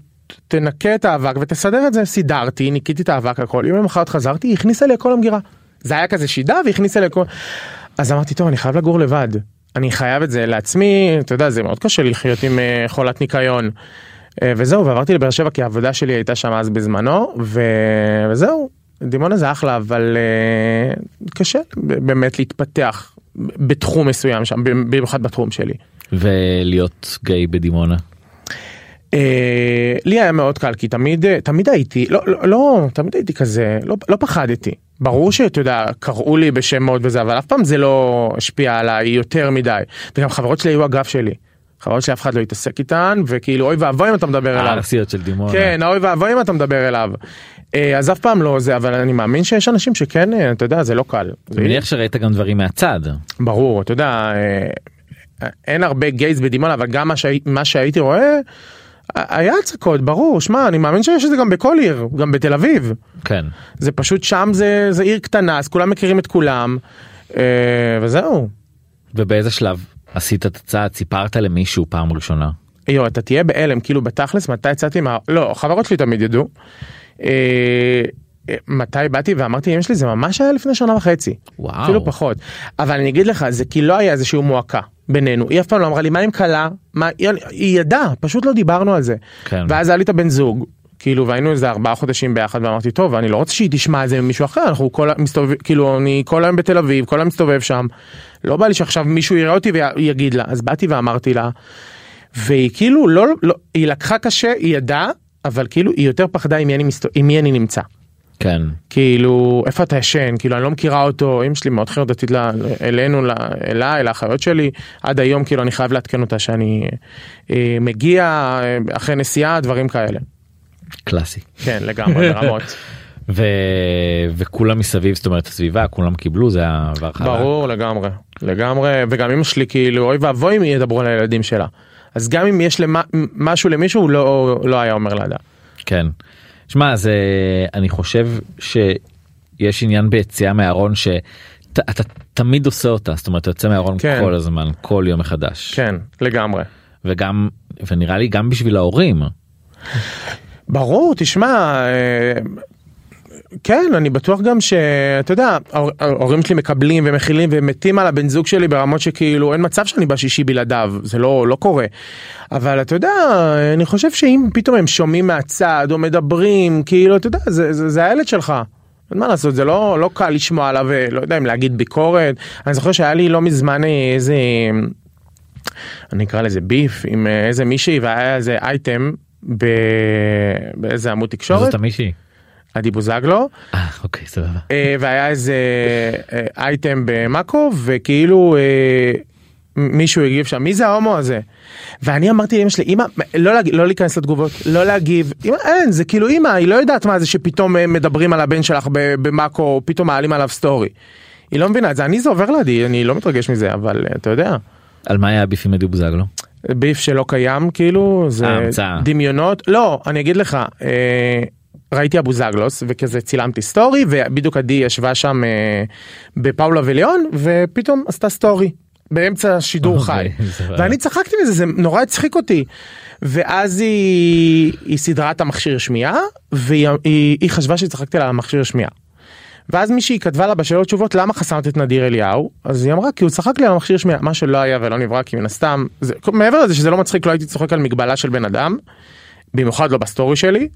Speaker 3: תנקה את האבק ותסדר את זה. סידרתי, ניקיתי את האבק הכל, יום למחרת חזרתי, היא הכניסה לי הכל למגירה. זה היה כזה שידה והכניסה לי הכל. אז אמרתי, טוב, אני חייב לגור לבד. אני חייב את זה לעצמי, אתה יודע, זה מאוד קשה לחיות עם uh, חולת ניקיון. Uh, וזהו, ועברתי לבאר שבע כי העבודה שלי הייתה שם אז בזמנו, ו... וזהו, דימונה זה אחלה, אבל uh, קשה באמת להתפתח בתחום מסוים שם, במיוחד בתחום שלי.
Speaker 2: ולהיות גיי בדימונה.
Speaker 3: Uh, לי היה מאוד קל כי תמיד תמיד הייתי לא לא לא תמיד הייתי כזה לא לא פחדתי ברור שאתה יודע קראו לי בשמות וזה אבל אף פעם זה לא השפיע עליי יותר מדי וגם חברות שלי היו הגב שלי. חברות שאף אחד לא יתעסק איתן וכאילו אוי ואבוי אם אתה מדבר אליו.
Speaker 2: הארסיות של דימונה.
Speaker 3: כן אוי ואבוי אם אתה מדבר אליו. אה, אז אף פעם לא זה אבל אני מאמין שיש אנשים שכן אה, אתה יודע זה לא קל.
Speaker 2: אני מניח שראית גם דברים מהצד.
Speaker 3: ברור אתה יודע אה, אין הרבה גייז בדימונה אבל גם מה, שהי, מה שהייתי רואה. היה הצקות ברור שמע אני מאמין שיש את זה גם בכל עיר גם בתל אביב
Speaker 2: כן
Speaker 3: זה פשוט שם זה זה עיר קטנה אז כולם מכירים את כולם וזהו.
Speaker 2: ובאיזה שלב עשית את הצעד סיפרת למישהו פעם ראשונה.
Speaker 3: יו אתה תהיה בהלם כאילו בתכלס מתי יצאתי מה לא חברות שלי תמיד ידעו. אה, מתי באתי ואמרתי אמא שלי זה ממש היה לפני שנה וחצי
Speaker 2: וואו.
Speaker 3: אפילו פחות אבל אני אגיד לך זה כי לא היה איזשהו מועקה בינינו היא אף פעם לא אמרה לי מה עם כלה מה היא, היא ידעה פשוט לא דיברנו על זה
Speaker 2: כן.
Speaker 3: ואז היה לי את הבן זוג כאילו והיינו איזה ארבעה חודשים ביחד ואמרתי טוב אני לא רוצה שהיא תשמע את זה ממישהו אחר אנחנו כל מסתובב כאילו אני כל היום בתל אביב כל היום מסתובב שם לא בא לי שעכשיו מישהו יראה אותי ויגיד לה אז באתי ואמרתי לה. והיא כאילו לא לא היא לקחה קשה היא ידעה אבל כאילו היא יותר פחדה עם מי אני, מסתובב, עם מי אני נמצא.
Speaker 2: כן.
Speaker 3: כאילו איפה אתה ישן כאילו אני לא מכירה אותו אמא שלי מאוד חרדתית לה, אלינו לה, אליי לאחיות שלי עד היום כאילו אני חייב לעדכן אותה שאני אה, מגיע אה, אחרי נסיעה דברים כאלה.
Speaker 2: קלאסי.
Speaker 3: כן לגמרי ברמות. <laughs>
Speaker 2: ו... וכולם מסביב זאת אומרת הסביבה כולם קיבלו זה היה דבר חלק.
Speaker 3: ברור לגמרי לגמרי וגם אמא שלי כאילו אוי ואבוי אם ידברו על הילדים שלה. אז גם אם יש למה, משהו למישהו הוא לא, לא היה אומר לידה.
Speaker 2: כן. שמע זה אני חושב שיש עניין ביציאה מהארון שאתה תמיד עושה אותה זאת אומרת אתה יוצא מהארון
Speaker 3: כן.
Speaker 2: כל הזמן כל יום מחדש
Speaker 3: כן לגמרי.
Speaker 2: וגם ונראה לי גם בשביל ההורים
Speaker 3: ברור תשמע אה, כן אני בטוח גם שאתה יודע ההור- ההורים שלי מקבלים ומכילים ומתים על הבן זוג שלי ברמות שכאילו אין מצב שאני בשישי בלעדיו זה לא לא קורה. אבל אתה יודע אני חושב שאם פתאום הם שומעים מהצד או מדברים כאילו אתה יודע זה, זה, זה הילד שלך. אין מה לעשות זה לא לא קל לשמוע עליו אה, לא יודע אם להגיד ביקורת אני זוכר שהיה לי לא מזמן איזה אני אקרא לזה ביף עם אה, איזה מישהי והיה איזה אייטם ב... באיזה עמוד תקשורת
Speaker 2: זאת המישהי.
Speaker 3: עדי בוזגלו
Speaker 2: אה אוקיי סבבה.
Speaker 3: אה, והיה איזה אה, אייטם במאקו וכאילו אה, מישהו הגיב שם מי זה ההומו הזה. ואני אמרתי לאמא שלי אמא לא, להג... לא להיכנס לתגובות לא להגיב אמא אין זה כאילו אמא היא לא יודעת מה זה שפתאום אה, מדברים על הבן שלך במאקו פתאום מעלים עליו סטורי. היא לא מבינה את זה אני זה עובר לידי אני לא מתרגש מזה אבל אה, אתה יודע.
Speaker 2: על מה היה ה beef עם עדי בוזגלו?
Speaker 3: beef שלא קיים כאילו זה
Speaker 2: אה.
Speaker 3: דמיונות לא אני אגיד לך אה, ראיתי הבוזגלוס וכזה צילמתי סטורי ובדיוק עדי ישבה שם אה, בפאולה וליאון ופתאום עשתה סטורי באמצע שידור חי
Speaker 2: אוקיי, סבבה.
Speaker 3: ואני צחקתי מזה זה נורא הצחיק אותי ואז היא, היא סידרה את המכשיר שמיעה והיא היא, היא חשבה שצחקתי לה על המכשיר שמיעה. ואז מישהי כתבה לה בשאלות תשובות למה חסמת את נדיר אליהו אז היא אמרה כי הוא צחק לי על המכשיר שמיעה מה שלא היה ולא נברא כי מן הסתם זה, מעבר לזה שזה לא מצחיק לא הייתי צוחק על מגבלה של בן אדם במיוחד לא בסטורי שלי.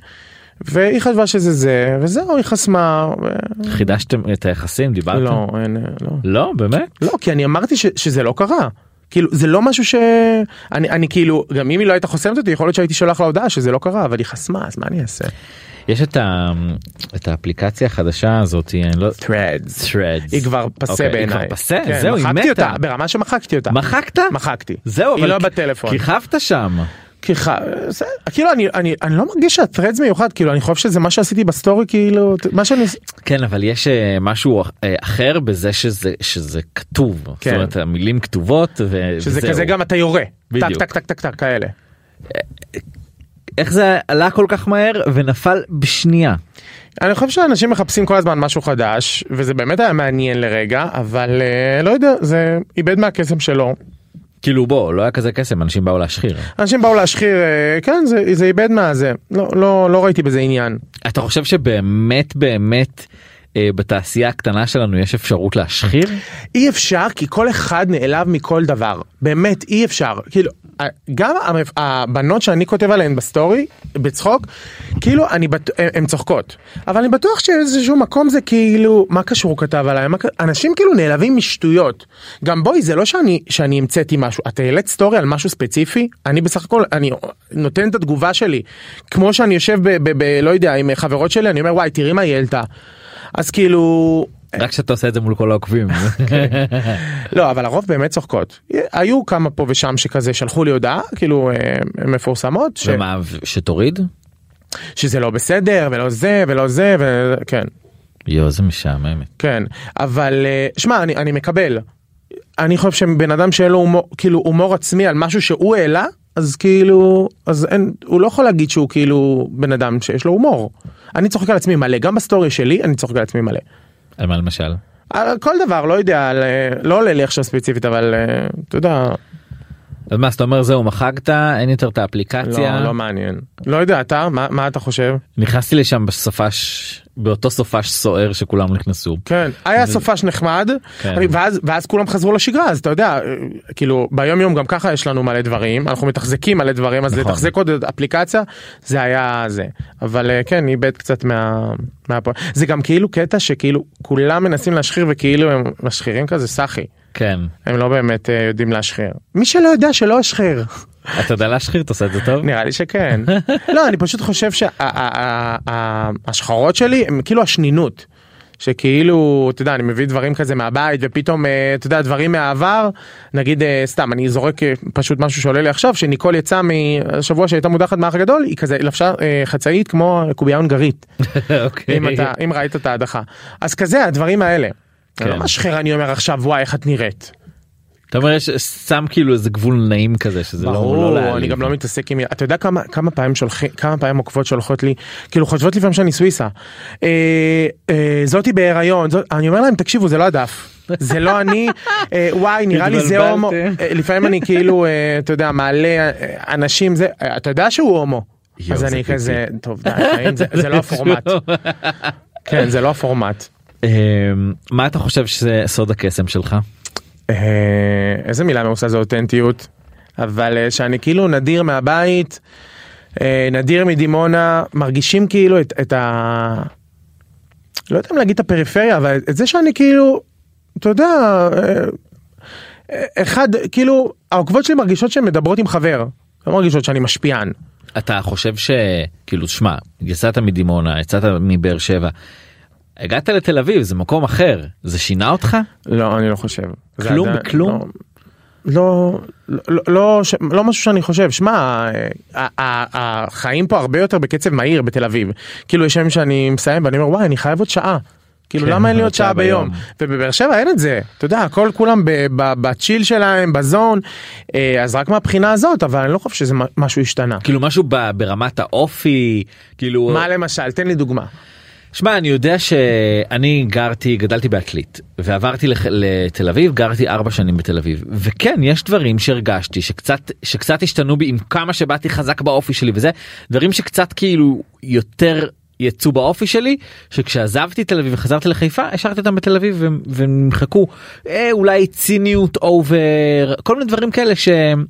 Speaker 3: והיא חשבה שזה זה וזהו היא חסמה ו...
Speaker 2: חידשתם את היחסים דיברתם?
Speaker 3: לא אין לא
Speaker 2: לא באמת?
Speaker 3: לא כי אני אמרתי ש, שזה לא קרה. כאילו זה לא משהו ש... אני, כאילו גם אם היא לא הייתה חוסמת אותי יכול להיות שהייתי שולח לה הודעה שזה לא קרה אבל היא חסמה אז מה אני אעשה?
Speaker 2: יש את, ה... את האפליקציה החדשה הזאת אני לא
Speaker 3: Threads.
Speaker 2: Threads
Speaker 3: היא כבר פסה
Speaker 2: אוקיי, היא
Speaker 3: בעיניי.
Speaker 2: כבר פסה
Speaker 3: כן,
Speaker 2: זהו היא
Speaker 3: מחקתי
Speaker 2: מתה.
Speaker 3: אותה ברמה שמחקתי אותה.
Speaker 2: מחקת?
Speaker 3: מחקתי.
Speaker 2: זהו
Speaker 3: היא
Speaker 2: אבל
Speaker 3: לא
Speaker 2: כ-
Speaker 3: בטלפון.
Speaker 2: כיכבת שם.
Speaker 3: זה... כאילו אני, אני, אני לא מרגיש שה Threads מיוחד כאילו אני חושב שזה מה שעשיתי בסטורי כאילו מה שאני
Speaker 2: כן אבל יש אה, משהו אה, אחר בזה שזה שזה כתוב
Speaker 3: כן.
Speaker 2: זאת אומרת המילים כתובות ו-
Speaker 3: שזה
Speaker 2: וזהו.
Speaker 3: כזה גם אתה יורה. טק
Speaker 2: בדיוק.
Speaker 3: טק טק טק טק כאלה.
Speaker 2: איך זה עלה כל כך מהר ונפל בשנייה.
Speaker 3: אני חושב שאנשים מחפשים כל הזמן משהו חדש, וזה באמת היה מעניין לרגע, אבל אה, לא יודע, זה איבד מהקסם שלו.
Speaker 2: כאילו בוא לא היה כזה קסם אנשים באו להשחיר.
Speaker 3: אנשים באו להשחיר, אה, כן, זה, זה איבד מהזה. לא, לא, לא ראיתי בזה עניין.
Speaker 2: אתה חושב שבאמת באמת אה, בתעשייה הקטנה שלנו יש אפשרות להשחיר?
Speaker 3: אי אפשר, כי כל אחד נעלב מכל דבר. באמת, אי אפשר. כאילו, גם הבנות שאני כותב עליהן בסטורי, בצחוק, כאילו, אני בט... הן צוחקות. אבל אני בטוח שאיזשהו מקום זה כאילו, מה קשור הוא כתב עליי? אנשים כאילו נעלבים משטויות. גם בואי, זה לא שאני, שאני המצאתי משהו. את העלית סטורי על משהו ספציפי, אני בסך הכל, אני נותן את התגובה שלי. כמו שאני יושב ב... ב... ב... לא יודע, עם חברות שלי, אני אומר, וואי, תראי מה היא העלתה. אז כאילו,
Speaker 2: רק שאתה עושה את זה מול כל העוקבים. <laughs>
Speaker 3: לא, אבל הרוב באמת צוחקות. היו כמה פה ושם שכזה שלחו לי הודעה, כאילו, אה, מפורסמות, ש...
Speaker 2: ומה שתוריד?
Speaker 3: שזה לא בסדר, ולא זה, ולא זה, וכן,
Speaker 2: יואו זה משעממת.
Speaker 3: כן. אבל, אה, שמע, אני, אני מקבל. אני חושב שבן אדם שאין לו הומור, כאילו, הומור עצמי על משהו שהוא העלה, אז כאילו, אז אין, הוא לא יכול להגיד שהוא כאילו בן אדם שיש לו הומור. אני צוחק על עצמי מלא, גם בסטורי שלי אני צוחק על עצמי מלא.
Speaker 2: על מה למשל?
Speaker 3: על כל דבר, לא יודע, אה, לא עולה לי עכשיו ספציפית, אבל אה, אתה יודע,
Speaker 2: אז מה אז אתה אומר זהו מחקת אין יותר את האפליקציה
Speaker 3: לא, לא מעניין. לא יודע, אתה, מה, מה אתה חושב?
Speaker 2: נכנסתי לשם בסופש באותו סופש סוער שכולם נכנסו.
Speaker 3: כן, היה סופש נחמד,
Speaker 2: כן.
Speaker 3: אני- ואז, ואז כולם חזרו לשגרה, אז אתה יודע, אה, כאילו, ביום יום גם ככה יש לנו מלא דברים, אנחנו מתחזקים מלא דברים, אז
Speaker 2: נכון.
Speaker 3: לתחזק עוד אפליקציה, זה היה זה. אבל אה, כן, איבד קצת מה... מה... זה גם כאילו קטע שכאילו כולם מנסים להשחיר וכאילו הם משחירים כזה סאחי.
Speaker 2: כן.
Speaker 3: הם לא באמת אה, יודעים להשחיר. מי שלא יודע שלא ישחיר. <laughs>
Speaker 2: אתה יודע להשחיר אתה עושה את זה טוב?
Speaker 3: נראה לי שכן. <laughs> לא, אני פשוט חושב שהשחרות שלי הם כאילו השנינות. שכאילו, אתה יודע, אני מביא דברים כזה מהבית ופתאום, אה, אתה יודע, דברים מהעבר, נגיד, אה, סתם, אני זורק פשוט משהו שעולה לי עכשיו, שניקול יצאה מהשבוע שהייתה מודחת מהאח הגדול, היא כזה לבשה חצאית כמו קובייה הונגרית, <laughs>
Speaker 2: אוקיי.
Speaker 3: אם אתה, אם ראית את ההדחה. אז כזה, הדברים האלה.
Speaker 2: כן.
Speaker 3: אני לא משחיר, אני אומר עכשיו, וואי, איך את נראית.
Speaker 2: אתה אומר יש שם כאילו איזה גבול נעים כזה שזה לא לא
Speaker 3: ברור,
Speaker 2: להעליב.
Speaker 3: אני גם לא מתעסק עם... אתה יודע כמה, כמה פעמים שולחים, כמה פעמים עוקבות שולחות לי, כאילו חושבות לפעמים שאני סוויסה. אה, אה, זאתי בהיריון, זאת, אני אומר להם, תקשיבו, זה לא הדף. זה לא אני, <laughs> אה, וואי, נראה לי זה. הומו. אה, לפעמים אני כאילו, אה, אתה יודע, מעלה אנשים, זה, אתה יודע שהוא הומו. אז
Speaker 2: זה
Speaker 3: אני. כזה, טוב, די, זה- זה לא הפורמט. <laughs> כן, זה לא הפורמט.
Speaker 2: אמ, מה אתה חושב שזה סוד הקסם שלך?
Speaker 3: אה, איזה מילה מעושה זה אותנטיות, אבל אה, שאני כאילו נדיר מהבית, אה, נדיר מדימונה, מרגישים כאילו את, את ה... לא יודע אם להגיד את הפריפריה, אבל את זה שאני כאילו, אתה יודע, אחד, כאילו, העוקבות שלי מרגישות שהן מדברות עם חבר, לא מרגישות שאני משפיען.
Speaker 2: אתה חושב שכאילו שמע יצאת מדימונה יצאת מבאר שבע. הגעת לתל אביב זה מקום אחר זה שינה אותך
Speaker 3: לא, אני לא חושב.
Speaker 2: כלום
Speaker 3: עדיין-
Speaker 2: בכלום?
Speaker 3: לא, לא, לא, לא, ש- לא משהו שאני חושב, שמע, אה, החיים פה הרבה יותר בקצב מהיר בתל אביב. כאילו יש ימים שאני מסיים ואני אומר וואי אני חייב עוד שעה. כאילו
Speaker 2: כן,
Speaker 3: למה אין לי
Speaker 2: עוד שעה
Speaker 3: ביום?
Speaker 2: ביום.
Speaker 3: ובבאר שבע אין את זה, אתה יודע, הכל כולם בצ'יל שלהם, בזון, אה, אז רק מהבחינה הזאת, אבל אני לא חושב שזה משהו השתנה.
Speaker 2: כאילו משהו ברמת האופי כאילו
Speaker 3: מה למשל? תן לי דוגמה.
Speaker 2: שמע אני יודע שאני גרתי גדלתי בעתלית ועברתי לח- לתל אביב גרתי ארבע שנים בתל אביב. וכן יש דברים שהרגשתי שקצת שקצת השתנו בי עם כמה שבאתי חזק באופי שלי וזה דברים שקצת כאילו יותר יצאו באופי שלי שכשעזבתי תל אביב וחזרתי לחיפה השארתי אותם בתל אביב והם- והם נמחקו. אה, אולי ציניות אובר כל מיני דברים כאלה שהם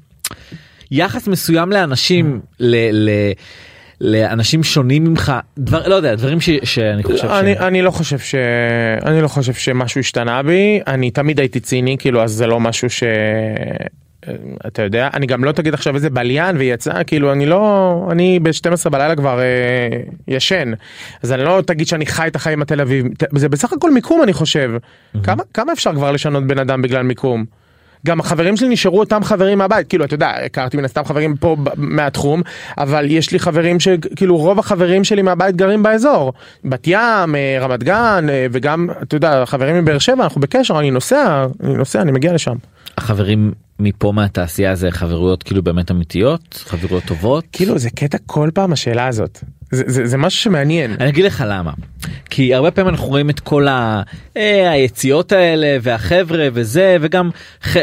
Speaker 2: יחס מסוים לאנשים ל... ל לאנשים שונים ממך דבר לא יודע דברים ש, שאני חושב ש...
Speaker 3: אני, אני לא חושב ש... אני לא חושב שמשהו השתנה בי, אני תמיד הייתי ציני, כאילו, אז זה לא משהו ש... אתה יודע, אני גם לא תגיד עכשיו איזה בליין ויצא, כאילו, אני לא... אני ב-12 בלילה כבר אה, ישן, אז אני לא תגיד שאני חי את החיים התל אביב, זה בסך הכל מיקום אני חושב. כמה, כמה אפשר כבר לשנות בן אדם בגלל מיקום? גם החברים שלי נשארו אותם חברים מהבית, כאילו אתה יודע, הכרתי מן הסתם חברים פה מהתחום, אבל יש לי חברים שכאילו רוב החברים שלי מהבית גרים באזור, בת ים, אה, רמת גן, אה, וגם, אתה יודע, חברים מבאר שבע, אנחנו בקשר, אני נוסע, אני נוסע, אני מגיע לשם.
Speaker 2: החברים מפה מהתעשייה זה חברויות כאילו באמת אמיתיות? חברויות טובות?
Speaker 3: כאילו זה קטע כל פעם השאלה הזאת זה, זה, זה משהו שמעניין
Speaker 2: אני אגיד לך למה כי הרבה פעמים אנחנו רואים את כל ה... אה, היציאות האלה והחבר'ה וזה וגם ח...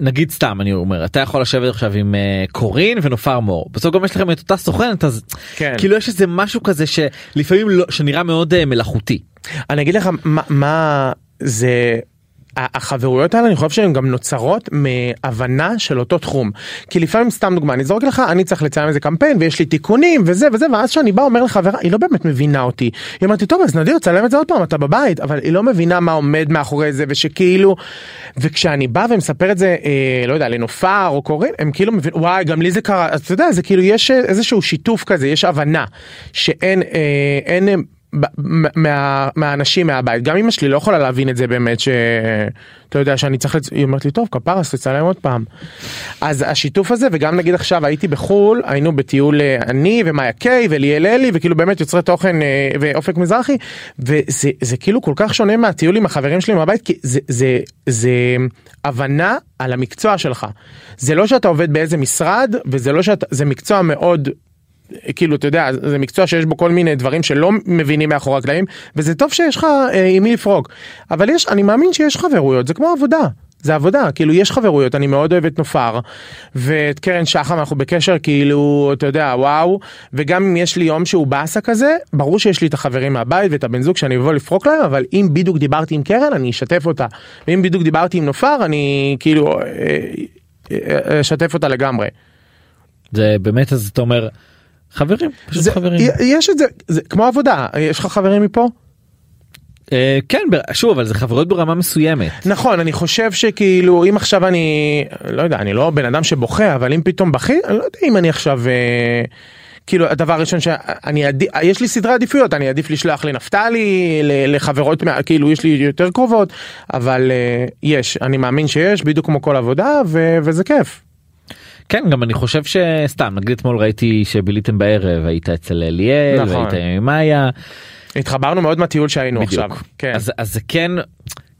Speaker 2: נגיד סתם אני אומר אתה יכול לשבת עכשיו עם uh, קורין ונופר מור בסוף גם יש לכם את אותה סוכנת אז
Speaker 3: כן.
Speaker 2: כאילו יש איזה משהו כזה שלפעמים לא שנראה מאוד uh, מלאכותי.
Speaker 3: אני אגיד לך מה, מה זה החברויות האלה אני חושב שהן גם נוצרות מהבנה של אותו תחום כי לפעמים סתם דוגמה אני זורק לך אני צריך לציין איזה קמפיין ויש לי תיקונים וזה וזה ואז שאני בא אומר לחברה היא לא באמת מבינה אותי היא אומרת לי טוב אז נדיר צלם את זה עוד פעם אתה בבית אבל היא לא מבינה מה עומד מאחורי זה ושכאילו וכשאני בא ומספר את זה אה, לא יודע לנופר או קוראים הם כאילו מבין וואי גם לי זה קרה אז אתה יודע זה כאילו יש איזשהו שיתוף כזה יש הבנה שאין אה, אין. מה, מהאנשים מהבית גם אמא שלי לא יכולה להבין את זה באמת שאתה יודע שאני צריך לצ... היא אומרת לי טוב כפרה אז תצלם עוד פעם. אז השיתוף הזה וגם נגיד עכשיו הייתי בחול היינו בטיול אה, אני ומאיה קיי וליאל אלי וכאילו באמת יוצרי תוכן אה, ואופק מזרחי וזה זה כאילו כל כך שונה מהטיול עם החברים שלי מהבית כי זה זה זה הבנה על המקצוע שלך זה לא שאתה עובד באיזה משרד וזה לא שאתה זה מקצוע מאוד כאילו אתה יודע זה מקצוע שיש בו כל מיני דברים שלא מבינים מאחורי הקלעים וזה טוב שיש לך אה, עם מי לפרוק אבל יש אני מאמין שיש חברויות זה כמו עבודה. זה עבודה כאילו יש חברויות אני מאוד אוהב את נופר ואת קרן שחם אנחנו בקשר כאילו אתה יודע וואו וגם אם יש לי יום שהוא באסה כזה ברור שיש לי את החברים מהבית ואת הבן זוג שאני אבוא לפרוק להם אבל אם בדיוק דיברתי עם קרן אני אשתף אותה ואם בדיוק דיברתי עם נופר אני כאילו אה, אה, אשתף אותה לגמרי.
Speaker 2: זה באמת אז אתה אומר חברים פשוט
Speaker 3: זה,
Speaker 2: חברים
Speaker 3: יש את זה, זה כמו עבודה יש לך חברים מפה?
Speaker 2: אה, כן שוב אבל זה חברות ברמה מסוימת
Speaker 3: נכון אני חושב שכאילו אם עכשיו אני לא יודע אני לא בן אדם שבוכה אבל אם פתאום בכי אני לא יודע אם אני עכשיו. אה, כאילו הדבר הראשון שאני עדיף יש לי סדרי עדיפויות אני עדיף לשלוח לנפתלי לחברות כאילו יש לי יותר קרובות אבל אה, יש אני מאמין שיש בדיוק כמו כל עבודה ו- וזה כיף.
Speaker 2: כן גם אני חושב שסתם נגיד אתמול ראיתי שביליתם בערב היית אצל אליאל
Speaker 3: נכון.
Speaker 2: והיית עם מאיה
Speaker 3: התחברנו מאוד מהטיול שהיינו עכשיו.
Speaker 2: בדיוק
Speaker 3: כן.
Speaker 2: אז אז זה כן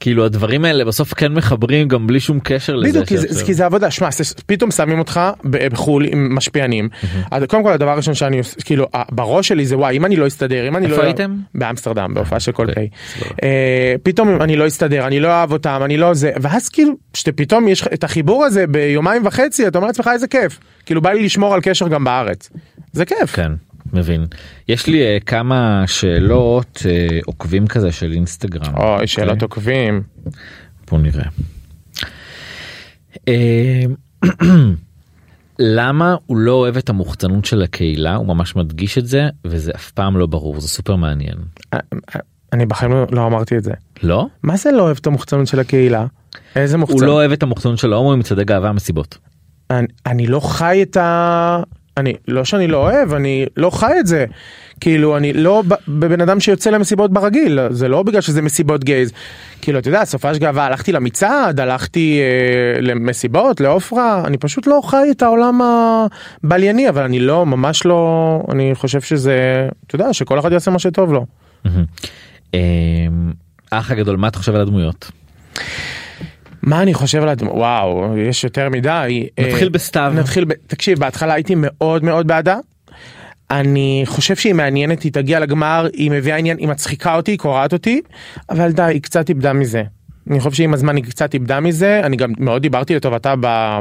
Speaker 2: כאילו הדברים האלה בסוף כן מחברים גם בלי שום קשר לזה.
Speaker 3: בדיוק, כי זה, כי זה עבודה, שמע, פתאום שמים אותך בחו"ל עם משפיענים. אז קודם כל הדבר הראשון שאני עושה, כאילו, בראש שלי זה וואי, אם אני לא אסתדר, אם אני לא...
Speaker 2: איפה הייתם?
Speaker 3: באמסטרדם, בהופעה של כל
Speaker 2: אוקיי,
Speaker 3: פיי.
Speaker 2: סבבה.
Speaker 3: אה, פתאום אני לא אסתדר, אני לא אוהב אותם, אני לא זה, ואז כאילו, שפתאום יש את החיבור הזה ביומיים וחצי, אתה אומר לעצמך איזה כיף. כאילו בא לי לשמור על קשר גם בארץ. זה כיף.
Speaker 2: כן מבין יש לי uh, כמה שאלות uh, עוקבים כזה של אינסטגרם.
Speaker 3: אוי, שאלות
Speaker 2: אוקיי?
Speaker 3: עוקבים.
Speaker 2: בוא נראה. אה, <clears throat> למה הוא לא אוהב את המוחצנות של הקהילה הוא ממש מדגיש את זה וזה אף פעם לא ברור זה סופר מעניין.
Speaker 3: אני בחיים לא- לא אמרתי את זה.
Speaker 2: לא?
Speaker 3: מה זה לא אוהב את המוחצנות של הקהילה? איזה מוחצנות?
Speaker 2: הוא לא אוהב את המוחצנות של ההומואים מצעדי גאווה מסיבות.
Speaker 3: אני, אני לא חי את ה... אני לא שאני לא אוהב אני לא חי את זה כאילו אני לא בבן אדם שיוצא למסיבות ברגיל זה לא בגלל שזה מסיבות גייז כאילו אתה יודע סופש גאווה הלכתי למצעד הלכתי אה, למסיבות לעופרה אני פשוט לא חי את העולם הבלייני אבל אני לא ממש לא אני חושב שזה אתה יודע שכל אחד יעשה מה שטוב לו.
Speaker 2: אה, האח הגדול מה אתה חושב על הדמויות?
Speaker 3: מה אני חושב על הדמות וואו יש יותר מדי
Speaker 2: נתחיל
Speaker 3: אה,
Speaker 2: בסתיו.
Speaker 3: נתחיל ב... תקשיב בהתחלה הייתי מאוד מאוד בעדה. אני חושב שהיא מעניינת היא תגיע לגמר היא מביאה עניין היא מצחיקה אותי היא קורעת אותי אבל די היא קצת איבדה מזה. אני חושב שעם הזמן היא קצת איבדה מזה אני גם מאוד דיברתי לטובתה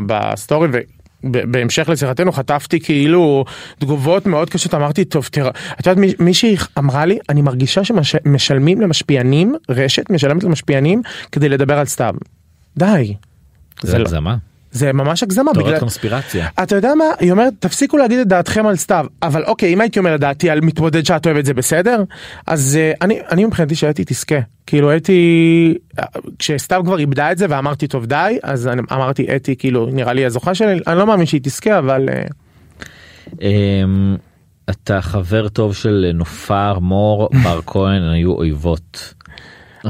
Speaker 3: בסטורי. ב- בהמשך לשיחתנו חטפתי כאילו תגובות מאוד קשות אמרתי טוב תראה את יודעת מי- מישהי אמרה לי אני מרגישה שמשלמים למשפיענים רשת משלמת למשפיענים כדי לדבר על סתיו. די.
Speaker 2: זה
Speaker 3: לא-
Speaker 2: הגזמה.
Speaker 3: זה ממש הגזמה
Speaker 2: תורת
Speaker 3: בגלל
Speaker 2: קונספירציה.
Speaker 3: אתה יודע מה היא אומרת תפסיקו להגיד את דעתכם על סתיו אבל אוקיי אם הייתי אומר את דעתי על מתמודד שאת אוהבת זה בסדר אז uh, אני אני מבחינתי שאתי תזכה כאילו אתי כשסתיו כבר איבדה את זה ואמרתי טוב די אז אני אמרתי אתי כאילו נראה לי הזוכה שלי אני לא מאמין שהיא תזכה אבל uh,
Speaker 2: אמ, אתה חבר טוב של נופר מור בר כהן היו אויבות.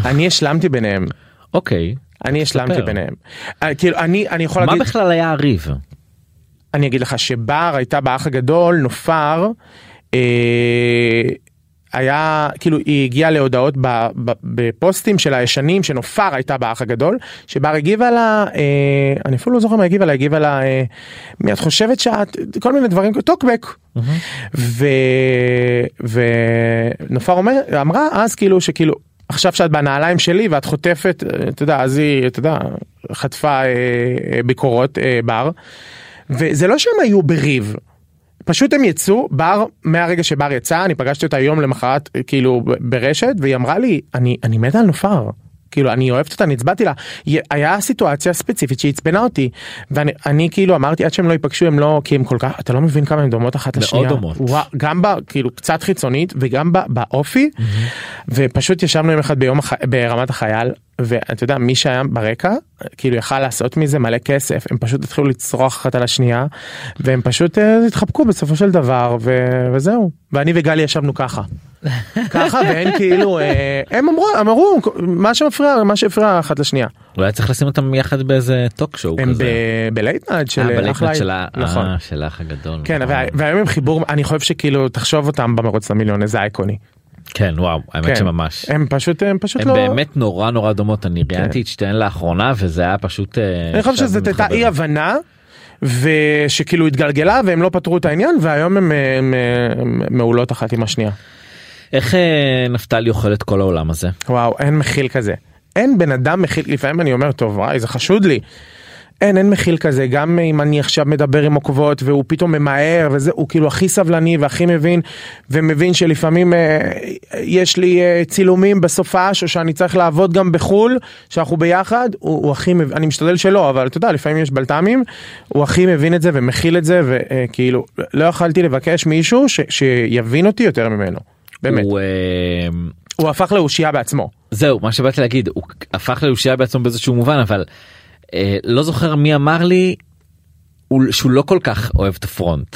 Speaker 3: אני השלמתי ביניהם
Speaker 2: אוקיי.
Speaker 3: אני השלמתי. ביניהם uh, כאילו אני אני יכול
Speaker 2: מה
Speaker 3: להגיד
Speaker 2: בכלל היה הריב?
Speaker 3: אני אגיד לך שבר הייתה באח הגדול נופר. אה, היה כאילו היא הגיעה להודעות ב, ב, בפוסטים של הישנים שנופר הייתה באח הגדול שבר הגיבה לה אה, אני אפילו לא זוכר מה הגיבה לה הגיבה לה אה, מי את חושבת שאת כל מיני דברים טוקבק ו, ונופר אומר אמרה אז כאילו שכאילו עכשיו שאת בנעליים שלי ואת חוטפת אה, אתה יודע אז היא אתה יודע חטפה אה, אה, ביקורות אה, בר וזה לא שהם היו בריב. פשוט הם יצאו בר מהרגע שבר יצא אני פגשתי אותה יום למחרת אה, כאילו ברשת והיא אמרה לי אני אני מתה על נופר. כאילו אני אוהבת אותה, אני הצבעתי לה, היה סיטואציה ספציפית שעצבנה אותי ואני אני כאילו אמרתי עד שהם לא ייפגשו הם לא כי הם כל כך אתה לא מבין כמה הם דומות אחת
Speaker 2: מאוד
Speaker 3: לשנייה,
Speaker 2: דומות.
Speaker 3: וואו, גם ב, כאילו קצת חיצונית וגם ב, באופי. ופשוט ישבנו יום אחד ביום הח... ברמת החייל ואתה יודע מי שהיה ברקע כאילו יכל לעשות מזה מלא כסף הם פשוט התחילו לצרוח אחת על השנייה והם פשוט אה, התחבקו בסופו של דבר ו... וזהו. ואני וגלי ישבנו ככה. ככה והם כאילו אה, הם אמרו אמרו מה שמפריע מה שהפריע אחת לשנייה
Speaker 2: אולי צריך לשים אותם יחד באיזה talk show
Speaker 3: הם
Speaker 2: כזה.
Speaker 3: ב late night של
Speaker 2: אה, של ה-
Speaker 3: נכון.
Speaker 2: אה, של האח הגדול.
Speaker 3: כן. וה- והיום הם חיבור אני חושב שכאילו תחשוב אותם במרוץ למיליון איזה אייקוני.
Speaker 2: כן וואו האמת
Speaker 3: כן.
Speaker 2: שממש.
Speaker 3: הם פשוט הם פשוט
Speaker 2: הם
Speaker 3: לא
Speaker 2: באמת נורא נורא דומות אני ראיינתי את שתיהן לאחרונה וזה היה פשוט.
Speaker 3: אני חושב שזאת הייתה. אי הבנה ושכאילו התגלגלה והם לא פתרו את העניין והיום הם, הם, הם מעולות אחת עם השנייה.
Speaker 2: איך אה, נפתלי אוכל את כל העולם הזה?
Speaker 3: וואו אין מכיל כזה. אין בן אדם מכיל לפעמים אני אומר טוב וואי זה חשוד לי. אין אין מכיל כזה גם אם אני עכשיו מדבר עם עוקבות והוא פתאום ממהר וזה הוא כאילו הכי סבלני והכי מבין ומבין שלפעמים אה, יש לי אה, צילומים בסופש או שאני צריך לעבוד גם בחול שאנחנו ביחד הוא, הוא הכי מבין אני משתדל שלא אבל אתה יודע לפעמים יש בלת"מים הוא הכי מבין את זה ומכיל את זה וכאילו לא יכלתי לבקש מישהו ש, שיבין אותי יותר ממנו. באמת הוא,
Speaker 2: הוא, אה,
Speaker 3: הוא הפך לאושייה בעצמו.
Speaker 2: זהו מה שבאתי להגיד הוא הפך לאושייה בעצמו באיזשהו מובן אבל אה, לא זוכר מי אמר לי הוא- שהוא לא כל כך אוהב את הפרונט.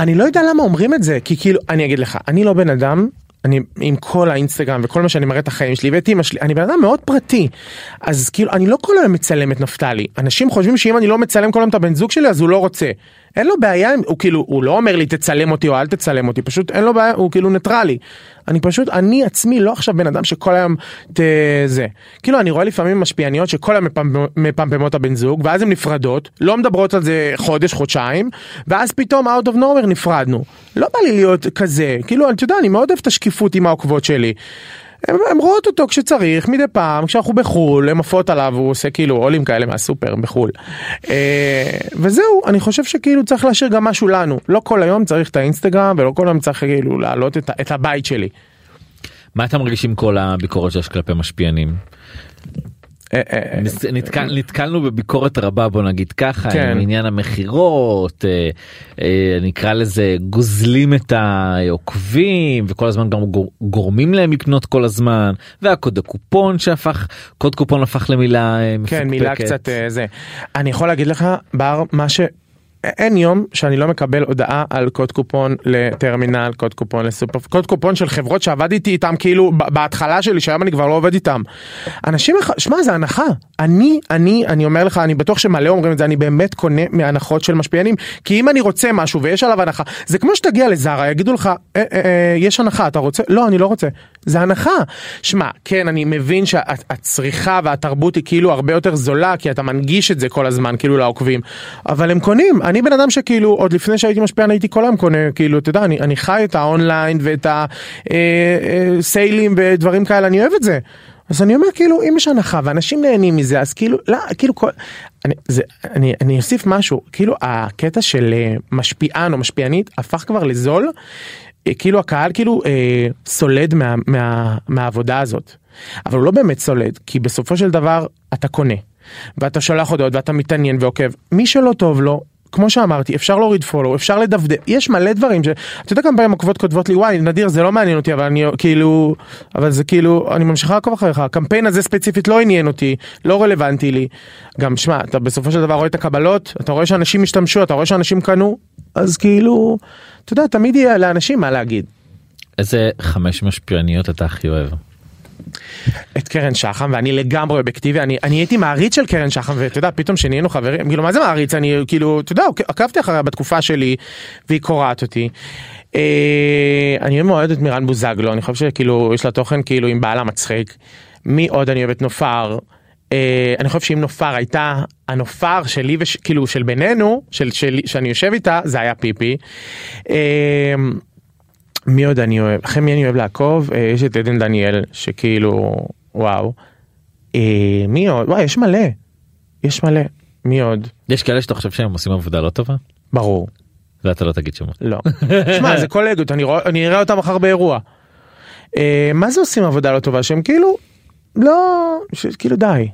Speaker 3: אני לא יודע למה אומרים את זה כי כאילו אני אגיד לך אני לא בן אדם אני עם כל האינסטגרם וכל מה שאני מראה את החיים שלי ואת אמא שלי אני בן אדם מאוד פרטי אז כאילו אני לא כל היום מצלם את נפתלי אנשים חושבים שאם אני לא מצלם כל היום את הבן זוג שלי אז הוא לא רוצה. אין לו בעיה הוא כאילו הוא לא אומר לי תצלם אותי או אל תצלם אותי פשוט אין לו בעיה הוא כאילו ניטרלי. אני פשוט אני עצמי לא עכשיו בן אדם שכל היום ת... זה כאילו אני רואה לפעמים משפיעניות שכל היום מפמפ- מפמפמות הבן זוג ואז הן נפרדות לא מדברות על זה חודש חודשיים ואז פתאום out of nowhere נפרדנו לא בא לי להיות כזה כאילו אתה יודע אני מאוד אוהב את השקיפות עם העוקבות שלי. הם, רואות אותו כשצריך מדי פעם כשאנחנו בחול הם עפות עליו הוא עושה כאילו עולים כאלה מהסופר בחול. אה, וזהו אני חושב שכאילו צריך להשאיר גם משהו לנו לא כל היום צריך את האינסטגרם ולא כל היום צריך כאילו להעלות את, את הבית שלי.
Speaker 2: מה אתה מרגיש עם כל הביקורת שיש כלפי משפיענים?
Speaker 3: אה, אה, אה,
Speaker 2: נתקל, נתקלנו בביקורת רבה בוא נגיד ככה
Speaker 3: כן.
Speaker 2: עם עניין המכירות אה, אה, נקרא לזה גוזלים את העוקבים וכל הזמן גם גור, גורמים להם לקנות כל הזמן והקוד הקופון שהפך קוד קופון הפך למילה אה, מפוקפקת.
Speaker 3: כן מילה קצת אה, זה. אני יכול להגיד לך בר מה ש... אין יום שאני לא מקבל הודעה על קוד קופון לטרמינל, קוד קופון לסופר, קוד קופון של חברות שעבדתי איתם כאילו בהתחלה שלי שהיום אני כבר לא עובד איתם. אנשים, שמע זה הנחה, אני, אני, אני אומר לך, אני בטוח שמלא אומרים את זה, אני באמת קונה מהנחות של משפיענים, כי אם אני רוצה משהו ויש עליו הנחה, זה כמו שתגיע לזרה, יגידו לך, אה, אה, אה, יש הנחה, אתה רוצה? לא, אני לא רוצה. זה הנחה. שמע, כן, אני מבין שהצריכה והתרבות היא כאילו הרבה יותר זולה, כי אתה מנגיש את זה כל הזמן, כאילו לעוקבים, אבל הם קונים. אני בן אדם שכאילו, עוד לפני שהייתי משפיען, הייתי כל היום קונה, כאילו, אתה יודע, אני, אני חי את האונליין ואת הסיילים ודברים כאלה, אני אוהב את זה. אז אני אומר כאילו אם יש הנחה ואנשים נהנים מזה אז כאילו לא כאילו כל אני זה אני אני אוסיף משהו כאילו הקטע של אה, משפיען או משפיענית הפך כבר לזול אה, כאילו הקהל כאילו אה, סולד מה, מה, מהעבודה הזאת אבל הוא לא באמת סולד כי בסופו של דבר אתה קונה ואתה שולח הודעות ואתה מתעניין ועוקב מי שלא טוב לו. כמו שאמרתי אפשר להוריד פולו אפשר לדפדף יש מלא דברים ש... אתה יודע כמה פעמים עוקבות כותבות לי וואי נדיר זה לא מעניין אותי אבל אני כאילו אבל זה כאילו אני ממשיכה לעקוב אחריך הקמפיין הזה ספציפית לא עניין אותי לא רלוונטי לי גם שמע אתה בסופו של דבר רואה את הקבלות אתה רואה שאנשים השתמשו אתה רואה שאנשים קנו אז כאילו אתה יודע תמיד יהיה לאנשים מה להגיד.
Speaker 2: איזה חמש משפיעניות אתה הכי אוהב.
Speaker 3: את קרן שחם ואני לגמרי אובייקטיבי אני אני הייתי מעריץ של קרן שחם ואתה יודע פתאום שנהיינו חברים כאילו מה זה מעריץ אני כאילו אתה יודע עקבתי אחריה בתקופה שלי והיא קורעת אותי. אה, אני מאוד את מירן בוזגלו, אני חושב שכאילו יש לה תוכן כאילו עם בעלה מצחיק. מי עוד אני אוהב את נופר? אה, אני חושב שאם נופר הייתה הנופר שלי וכאילו של בינינו של שלי שאני יושב איתה זה היה פיפי. אה, מי עוד אני אוהב? אחרי מי אני אוהב לעקוב? אה, יש את עדן דניאל שכאילו וואו. אה, מי עוד? וואי יש מלא. יש מלא. מי עוד?
Speaker 2: יש כאלה שאתה חושב שהם עושים עבודה לא טובה?
Speaker 3: ברור.
Speaker 2: זה אתה לא תגיד שמות.
Speaker 3: לא. שמע זה קולגות אני רואה אני אראה אותם מחר באירוע. אה, מה זה עושים עבודה לא טובה שהם כאילו לא ש- כאילו די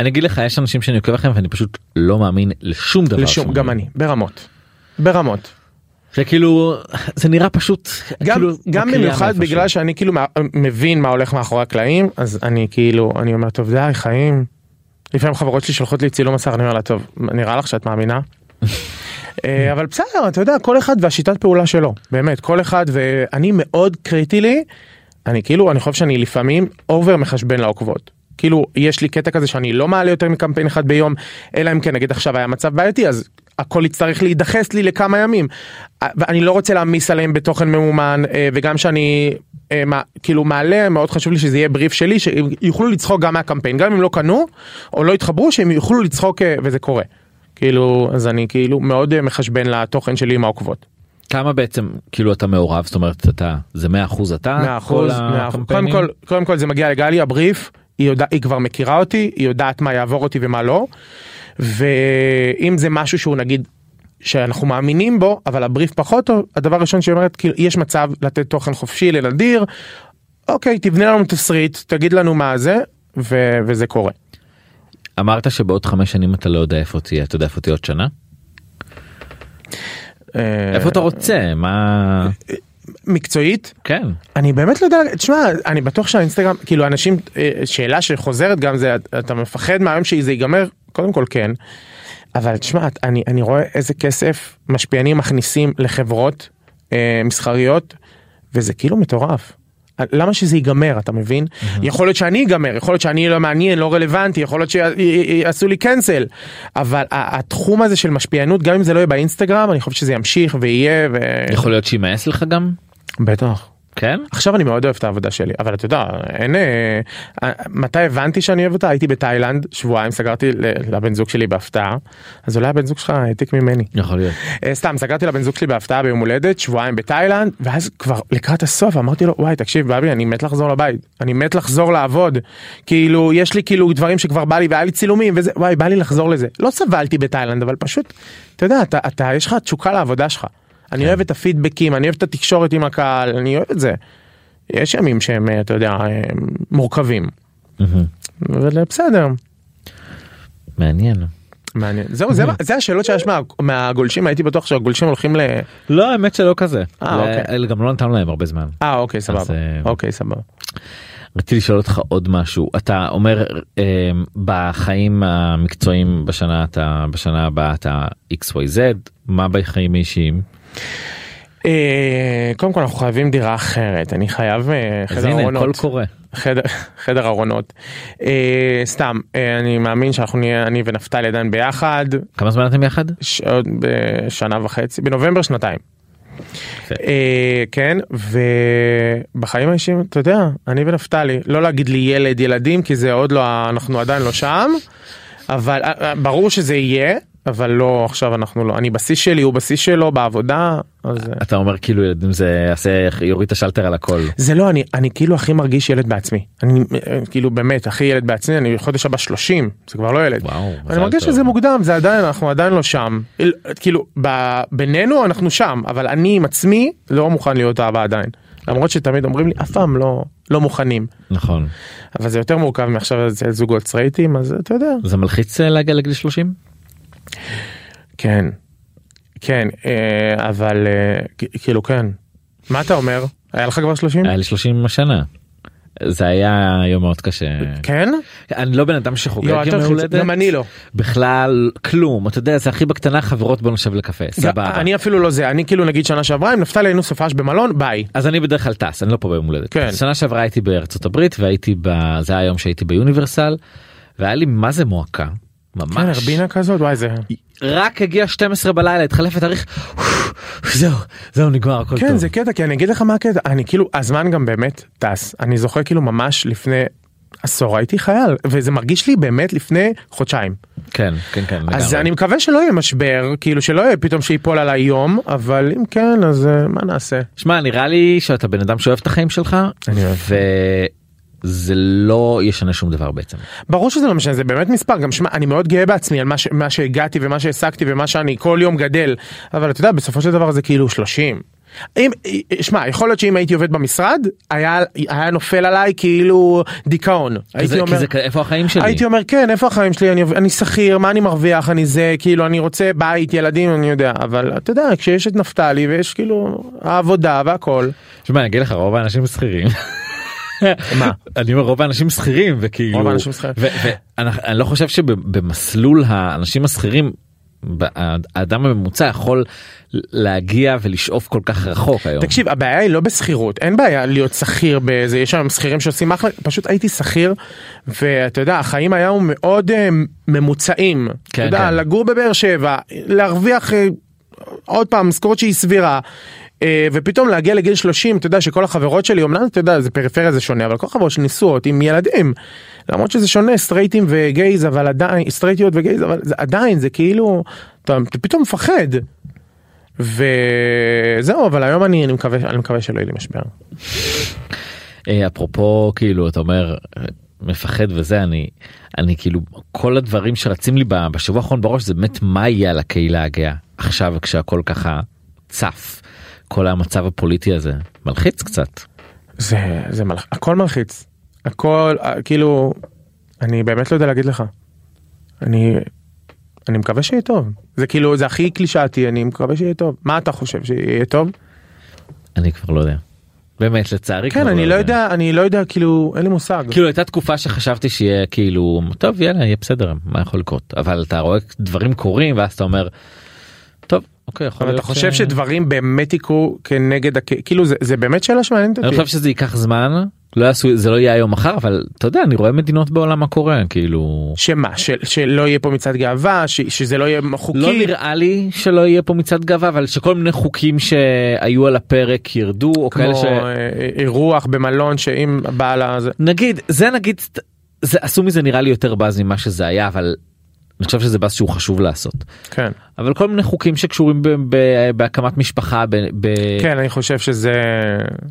Speaker 2: אני אגיד לך יש אנשים שאני עוקב אחריהם ואני פשוט לא מאמין לשום דבר.
Speaker 3: לשום גם. אני ברמות. ברמות.
Speaker 2: זה כאילו זה נראה פשוט
Speaker 3: גם
Speaker 2: כאילו
Speaker 3: גם במיוחד. בגלל שאני כאילו מבין מה הולך מאחורי הקלעים אז אני כאילו אני אומר טוב די חיים. לפעמים חברות שלי שולחות לי צילום מסך אני אומר לה טוב נראה לך שאת מאמינה. <laughs> אה, אבל בסדר אתה יודע כל אחד והשיטת פעולה שלו באמת כל אחד ואני מאוד קריטי לי אני כאילו אני חושב שאני לפעמים אובר מחשבן לעוקבות. כאילו יש לי קטע כזה שאני לא מעלה יותר מקמפיין אחד ביום אלא אם כן נגיד עכשיו היה מצב בעייתי אז הכל יצטרך להידחס לי לכמה ימים. ואני לא רוצה להעמיס עליהם בתוכן ממומן אה, וגם שאני אה, כאילו מעלה מאוד חשוב לי שזה יהיה בריף שלי שיוכלו לצחוק גם מהקמפיין גם אם לא קנו או לא התחברו שהם יוכלו לצחוק אה, וזה קורה. כאילו אז אני כאילו מאוד מחשבן לתוכן שלי עם העוקבות.
Speaker 2: כמה בעצם כאילו אתה מעורב זאת אומרת אתה זה 100 אחוז אתה
Speaker 3: מאה אחוז,
Speaker 2: כל
Speaker 3: מאה אחוז. קודם
Speaker 2: הקמפיינים?
Speaker 3: כל, קודם כל זה מגיע לגלי הבריף, היא, יודע, היא כבר מכירה אותי, היא יודעת מה יעבור אותי ומה לא, ואם זה משהו שהוא נגיד שאנחנו מאמינים בו, אבל הבריף פחות טוב, הדבר הראשון שהיא אומרת, כאילו, יש מצב לתת תוכן חופשי לנדיר, אוקיי, תבנה לנו תסריט, תגיד לנו מה זה, ו- וזה קורה.
Speaker 2: אמרת שבעוד חמש שנים אתה לא יודע איפה תהיה אתה יודע איפה תהיה עוד שנה?
Speaker 3: אה,
Speaker 2: איפה אתה רוצה? מה
Speaker 3: מקצועית,
Speaker 2: כן.
Speaker 3: אני באמת לא יודע, תשמע, אני בטוח שהאינסטגרם, כאילו אנשים, אה, שאלה שחוזרת גם זה, אתה מפחד מהיום שזה ייגמר, קודם כל כן, אבל תשמע, אני, אני רואה איזה כסף משפיענים מכניסים לחברות אה, מסחריות, וזה כאילו מטורף. למה שזה ייגמר אתה מבין יכול להיות שאני אגמר יכול להיות שאני לא מעניין לא רלוונטי יכול להיות שיעשו לי קנסל אבל התחום הזה של משפיענות גם אם זה לא יהיה באינסטגרם אני חושב שזה ימשיך ויהיה ו...
Speaker 2: יכול להיות שימאס לך גם
Speaker 3: בטח.
Speaker 2: כן?
Speaker 3: עכשיו אני מאוד אוהב את העבודה שלי אבל אתה יודע אין אה, אה, מתי הבנתי שאני אוהב אותה? הייתי בתאילנד שבועיים סגרתי לבן זוג שלי בהפתעה. אז אולי הבן זוג שלך העתיק ממני.
Speaker 2: יכול להיות.
Speaker 3: אה, סתם סגרתי לבן זוג שלי בהפתעה ביום הולדת שבועיים בתאילנד ואז כבר לקראת הסוף אמרתי לו וואי תקשיב בבי אני מת לחזור לבית. אני מת לחזור לעבוד. כאילו יש לי כאילו דברים שכבר בא לי והיה לי צילומים וזה וואי בא לי לחזור לזה. לא סבלתי בתאילנד אבל פשוט אתה יודע אתה, אתה יש לך תשוקה לעבודה שלך. אני אוהב את הפידבקים אני אוהב את התקשורת עם הקהל אני אוהב את זה. יש ימים שהם אה, אתה יודע אה, מורכבים. אבל בסדר.
Speaker 2: מעניין.
Speaker 3: מעניין זהו זה, זה השאלות שיש מה, מהגולשים הייתי בטוח שהגולשים הולכים ל...
Speaker 2: לא האמת שלא כזה.
Speaker 3: אה, אוקיי.
Speaker 2: גם לא נתנו להם הרבה זמן.
Speaker 3: אה אוקיי סבבה
Speaker 2: אה,
Speaker 3: אוקיי סבבה.
Speaker 2: רציתי לשאול אותך עוד משהו אתה אומר אה, בחיים המקצועיים בשנה אתה בשנה הבאה אתה xyz מה בחיים האישיים.
Speaker 3: אה, קודם כל אנחנו חייבים דירה אחרת אני חייב אה, חדר ארונות
Speaker 2: הכל קורה.
Speaker 3: חדר, חדר ארונות אה, סתם אה, אני מאמין שאנחנו נהיה אני ונפתלי עדיין ביחד
Speaker 2: כמה זמן אתם יחד?
Speaker 3: ש- בשנה וחצי בנובמבר שנתיים. אה, כן ובחיים האישיים אתה יודע אני ונפתלי לא להגיד לי ילד ילדים כי זה עוד לא אנחנו עדיין לא שם אבל אה, ברור שזה יהיה אבל לא עכשיו אנחנו לא אני בשיא שלי הוא בשיא שלו בעבודה אז אה,
Speaker 2: אתה אומר כאילו ילדים זה יעשה יוריד את השלטר על הכל.
Speaker 3: זה לא אני אני כאילו הכי מרגיש ילד בעצמי אני אה, כאילו באמת הכי ילד בעצמי אני חודש הבא 30 זה כבר לא ילד.
Speaker 2: וואו.
Speaker 3: אני מרגיש שזה מוקדם זה עדיין אנחנו עדיין לא שם כאילו ב- בינינו אנחנו שם אבל אני עם עצמי לא מוכן להיות אבא עדיין למרות שתמיד אומרים לי אף פעם לא לא מוכנים
Speaker 2: נכון.
Speaker 3: אבל זה יותר מורכב מעכשיו זוגות סטרייטים אז אתה יודע
Speaker 2: זה מלחיץ אה, להגיע לגיל 30?
Speaker 3: כן כן אה, אבל אה, כאילו כן מה אתה אומר היה לך כבר 30
Speaker 2: היה לי 30 שנה. זה היה יום מאוד קשה.
Speaker 3: כן
Speaker 2: אני לא בן אדם שחוגג
Speaker 3: אל
Speaker 2: יום הולדת.
Speaker 3: גם אני לא
Speaker 2: בכלל כלום אתה יודע זה הכי בקטנה חברות בוא נשב לקפה סבבה.
Speaker 3: אני אפילו לא זה אני כאילו נגיד שנה שעברה עם נפתלי היינו סופש במלון ביי
Speaker 2: אז אני בדרך כלל טס אני לא פה ביום הולדת.
Speaker 3: כן.
Speaker 2: שנה שעברה הייתי בארצות הברית והייתי ב... זה היה היום שהייתי ביוניברסל והיה לי מה זה מועקה. ממש.
Speaker 3: כן, הרבינה כזאת, וואי זה...
Speaker 2: רק הגיע 12 בלילה התחלף התאריך זהו זהו נגמר הכל טוב.
Speaker 3: כן, זה קטע, כי אני אגיד לך מה הקטע, אני כאילו, הזמן גם באמת טס. אני זוכר כאילו ממש לפני עשור הייתי חייל, וזה מרגיש לי באמת לפני חודשיים.
Speaker 2: כן כן כן.
Speaker 3: אז
Speaker 2: לגמרי.
Speaker 3: אני מקווה שלא יהיה משבר, כאילו שלא יהיה פתאום שיפול עליי יום, אבל אם כן, אז אה, מה נעשה?
Speaker 2: שמע נראה לי שאתה בן אדם שאוהב את החיים שלך
Speaker 3: אני אוהב.
Speaker 2: וזה לא ישנה שום דבר בעצם.
Speaker 3: ברור שזה לא משנה, זה באמת מספר, גם שמע, אני מאוד גאה בעצמי על מה, ש... מה שהגעתי ומה שהעסקתי ומה שאני כל יום גדל, אבל אתה יודע, בסופו של דבר זה כאילו 30. אם, שמע, יכול להיות שאם הייתי עובד במשרד, היה, היה נופל עליי כאילו דיכאון. הייתי
Speaker 2: זה,
Speaker 3: אומר,
Speaker 2: כי זה איפה החיים שלי.
Speaker 3: הייתי אומר כן איפה החיים שלי אני, אני שכיר מה אני מרוויח אני זה כאילו אני רוצה בית ילדים אני יודע אבל אתה יודע כשיש את נפתלי ויש כאילו העבודה והכל.
Speaker 2: שמע אני אגיד לך רוב האנשים שכירים.
Speaker 3: מה?
Speaker 2: אני אומר רוב האנשים שכירים וכאילו
Speaker 3: רוב האנשים שכירים.
Speaker 2: ואני אני לא חושב שבמסלול האנשים השכירים האדם הממוצע יכול להגיע ולשאוף כל כך רחוק היום.
Speaker 3: תקשיב הבעיה היא לא בשכירות אין בעיה להיות שכיר באיזה יש היום שכירים שעושים אחלה פשוט הייתי שכיר ואתה יודע החיים היו מאוד אה, ממוצעים.
Speaker 2: כן,
Speaker 3: אתה יודע,
Speaker 2: כן.
Speaker 3: לגור בבאר שבע להרוויח אה, עוד פעם משכורת שהיא סבירה. אה, ופתאום להגיע לגיל 30 אתה יודע שכל החברות שלי אמנם אתה יודע זה פריפריה זה שונה אבל כל החברות שלי נשואות עם ילדים למרות שזה שונה סטרייטים וגייז אבל עדיין סטרייטיות וגייז אבל זה עדיין זה כאילו אתה, אתה פתאום מפחד. וזהו אבל היום אני, אני מקווה אני מקווה שלא יהיה לי משבר.
Speaker 2: אה, אפרופו כאילו אתה אומר מפחד וזה אני אני כאילו כל הדברים שרצים לי בשבוע האחרון בראש זה באמת מה יהיה על הקהילה הגאה עכשיו כשהכל ככה צף כל המצב הפוליטי הזה מלחיץ קצת.
Speaker 3: זה זה מלח... הכל מלחיץ הכל אה, כאילו אני באמת לא יודע להגיד לך. אני אני מקווה שיהיה טוב זה כאילו זה הכי קלישאתי אני מקווה שיהיה טוב מה אתה חושב שיהיה טוב
Speaker 2: אני כבר לא יודע. באמת לצערי
Speaker 3: כן
Speaker 2: כבר
Speaker 3: אני לא יודע אני לא יודע כאילו אין לי מושג
Speaker 2: כאילו הייתה תקופה שחשבתי שיהיה כאילו טוב יאללה יהיה בסדר מה יכול לקרות אבל אתה רואה דברים קורים ואז אתה אומר. טוב אוקיי יכול להיות
Speaker 3: אתה חושב שדברים באמת יקרו כנגד. כאילו זה, זה באמת שאלה שמעניינת
Speaker 2: אני
Speaker 3: אותי.
Speaker 2: חושב שזה ייקח זמן לא יעשו זה לא יהיה היום מחר אבל אתה יודע אני רואה מדינות בעולם מה קורה כאילו
Speaker 3: שמה ש... שלא יהיה פה מצעד גאווה ש... שזה לא יהיה חוקי.
Speaker 2: לא נראה לי שלא יהיה פה מצעד גאווה אבל שכל מיני חוקים שהיו על הפרק ירדו או כאלה ש...
Speaker 3: אה, אירוח במלון שאם בעל הזה.
Speaker 2: נגיד זה נגיד זה עשו מזה נראה לי יותר באז ממה שזה היה אבל אני חושב שזה באז שהוא חשוב לעשות
Speaker 3: כן
Speaker 2: אבל כל מיני חוקים שקשורים ב- ב- בהקמת משפחה
Speaker 3: כן אני חושב שזה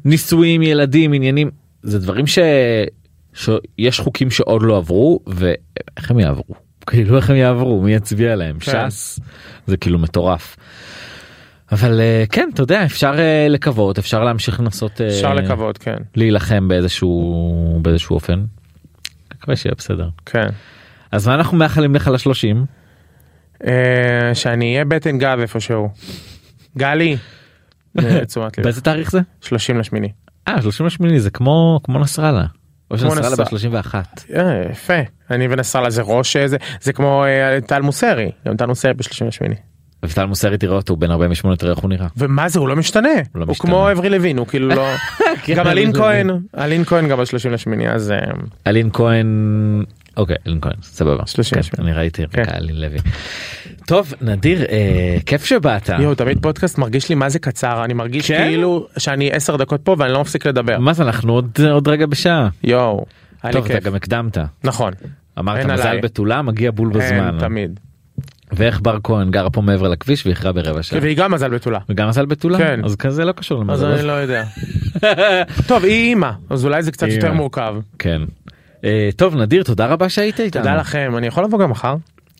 Speaker 2: בנישואים ילדים עניינים זה דברים ש... שיש חוקים שעוד לא עברו ואיך הם יעברו <laughs> כאילו איך הם יעברו מי יצביע להם
Speaker 3: כן.
Speaker 2: ש"ס זה כאילו מטורף. אבל אה, כן אתה יודע אפשר אה, לקוות אפשר להמשיך לנסות אה,
Speaker 3: אפשר לקוות כן
Speaker 2: להילחם באיזשהו באיזשהו אופן. מקווה שיהיה בסדר
Speaker 3: כן.
Speaker 2: אז מה אנחנו מאחלים לך לשלושים
Speaker 3: אה, שאני אהיה בטן גב איפשהו. גלי. <laughs>
Speaker 2: באיזה תאריך זה?
Speaker 3: 30 לשמיני.
Speaker 2: אה 30 לשמיני זה כמו כמו נסראללה. או שנסראללה
Speaker 3: נסראללה.
Speaker 2: ב-31.
Speaker 3: אה, יפה. אני ונסראללה זה ראש אה, זה זה כמו טל מוסרי. גם טל מוסרי ב-30 לשמיני.
Speaker 2: וטל מוסרי תראה אותו בן 48 תראה איך הוא נראה.
Speaker 3: ומה זה הוא לא משתנה.
Speaker 2: לא
Speaker 3: הוא
Speaker 2: משתנה.
Speaker 3: כמו אברי לוין הוא כאילו לא. <laughs>
Speaker 2: כן,
Speaker 3: גם אלין כהן. אלין כהן גם ב-30 לשמיני אז.
Speaker 2: אלין כהן אוקיי אלין כהן סבבה
Speaker 3: 30
Speaker 2: כן. אני ראיתי רק
Speaker 3: כן.
Speaker 2: אלין לוי. טוב נדיר אה, כיף שבאת
Speaker 3: יואו תמיד פודקאסט מרגיש לי מה זה קצר אני מרגיש
Speaker 2: כן?
Speaker 3: כאילו שאני 10 דקות פה ואני לא מפסיק לדבר.
Speaker 2: מה זה אנחנו עוד עוד רגע בשעה
Speaker 3: יואו.
Speaker 2: טוב אתה. גם הקדמת
Speaker 3: נכון.
Speaker 2: אמרת מזל. בתולה מגיע בול בזמן
Speaker 3: תמיד.
Speaker 2: ואיך בר כהן גר פה מעבר לכביש ואיחרה ברבע שעה
Speaker 3: והיא גם מזל בתולה.
Speaker 2: וגם מזל בתולה
Speaker 3: כן.
Speaker 2: אז כזה לא קשור
Speaker 3: אז
Speaker 2: למזל
Speaker 3: אני לא יודע. <laughs> טוב היא אימא אז אולי זה קצת. יותר מורכב.
Speaker 2: כן. אה, טוב נדיר תודה רבה שהיית איתנו.
Speaker 3: תודה לכם אני יכול לבוא גם מחר.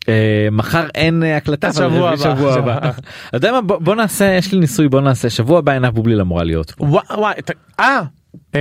Speaker 2: אה, מחר אין אה, הקלטה אבל
Speaker 3: שבוע הבא.
Speaker 2: שבוע <laughs> הבא. אתה יודע מה בוא נעשה יש לי ניסוי בוא נעשה שבוע הבא עינב בובליל אמורה להיות פה.
Speaker 3: וואי אה.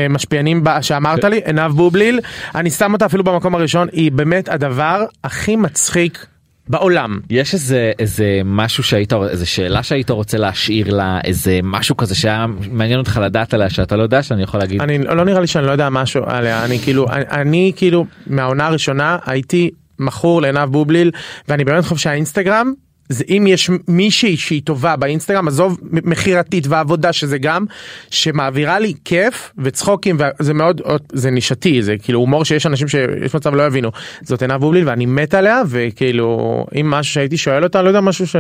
Speaker 3: משפיענים שאמרת לי עינב בובליל אני שם אותה אפילו במקום הראשון היא באמת הדבר הכי מצחיק בעולם.
Speaker 2: יש איזה איזה משהו שהיית איזה שאלה שהיית רוצה להשאיר לה איזה משהו כזה שהיה מעניין אותך לדעת עליה שאתה לא יודע שאני יכול להגיד
Speaker 3: אני לא נראה לי שאני לא יודע משהו עליה אני כאילו אני, אני כאילו מהעונה הראשונה הייתי מכור לעינב בובליל ואני באמת חושב שהאינסטגרם זה אם יש מישהי שהיא טובה באינסטגרם עזוב מכירתית ועבודה שזה גם שמעבירה לי כיף וצחוקים וזה מאוד זה נישתי זה כאילו הומור שיש אנשים שיש מצב לא יבינו. זאת עינה בובליל ואני מת עליה וכאילו אם משהו שהייתי שואל אותה לא יודע משהו ש...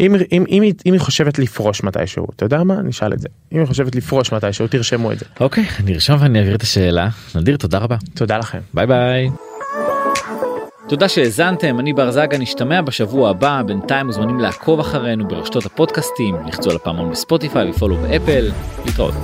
Speaker 3: אם, אם, אם, אם היא חושבת לפרוש מתישהו אתה יודע מה? נשאל את זה. אם היא חושבת לפרוש מתישהו תרשמו את זה.
Speaker 5: אוקיי אני ארשום ואני אעביר את השאלה. נדיר תודה רבה.
Speaker 3: תודה לכם.
Speaker 5: ביי ביי.
Speaker 2: תודה שהאזנתם, אני בר זגה, נשתמע בשבוע הבא, בינתיים מוזמנים לעקוב אחרינו ברשתות הפודקאסטים, לחצו על הפעמון בספוטיפיי ו follow באפל, להתראות.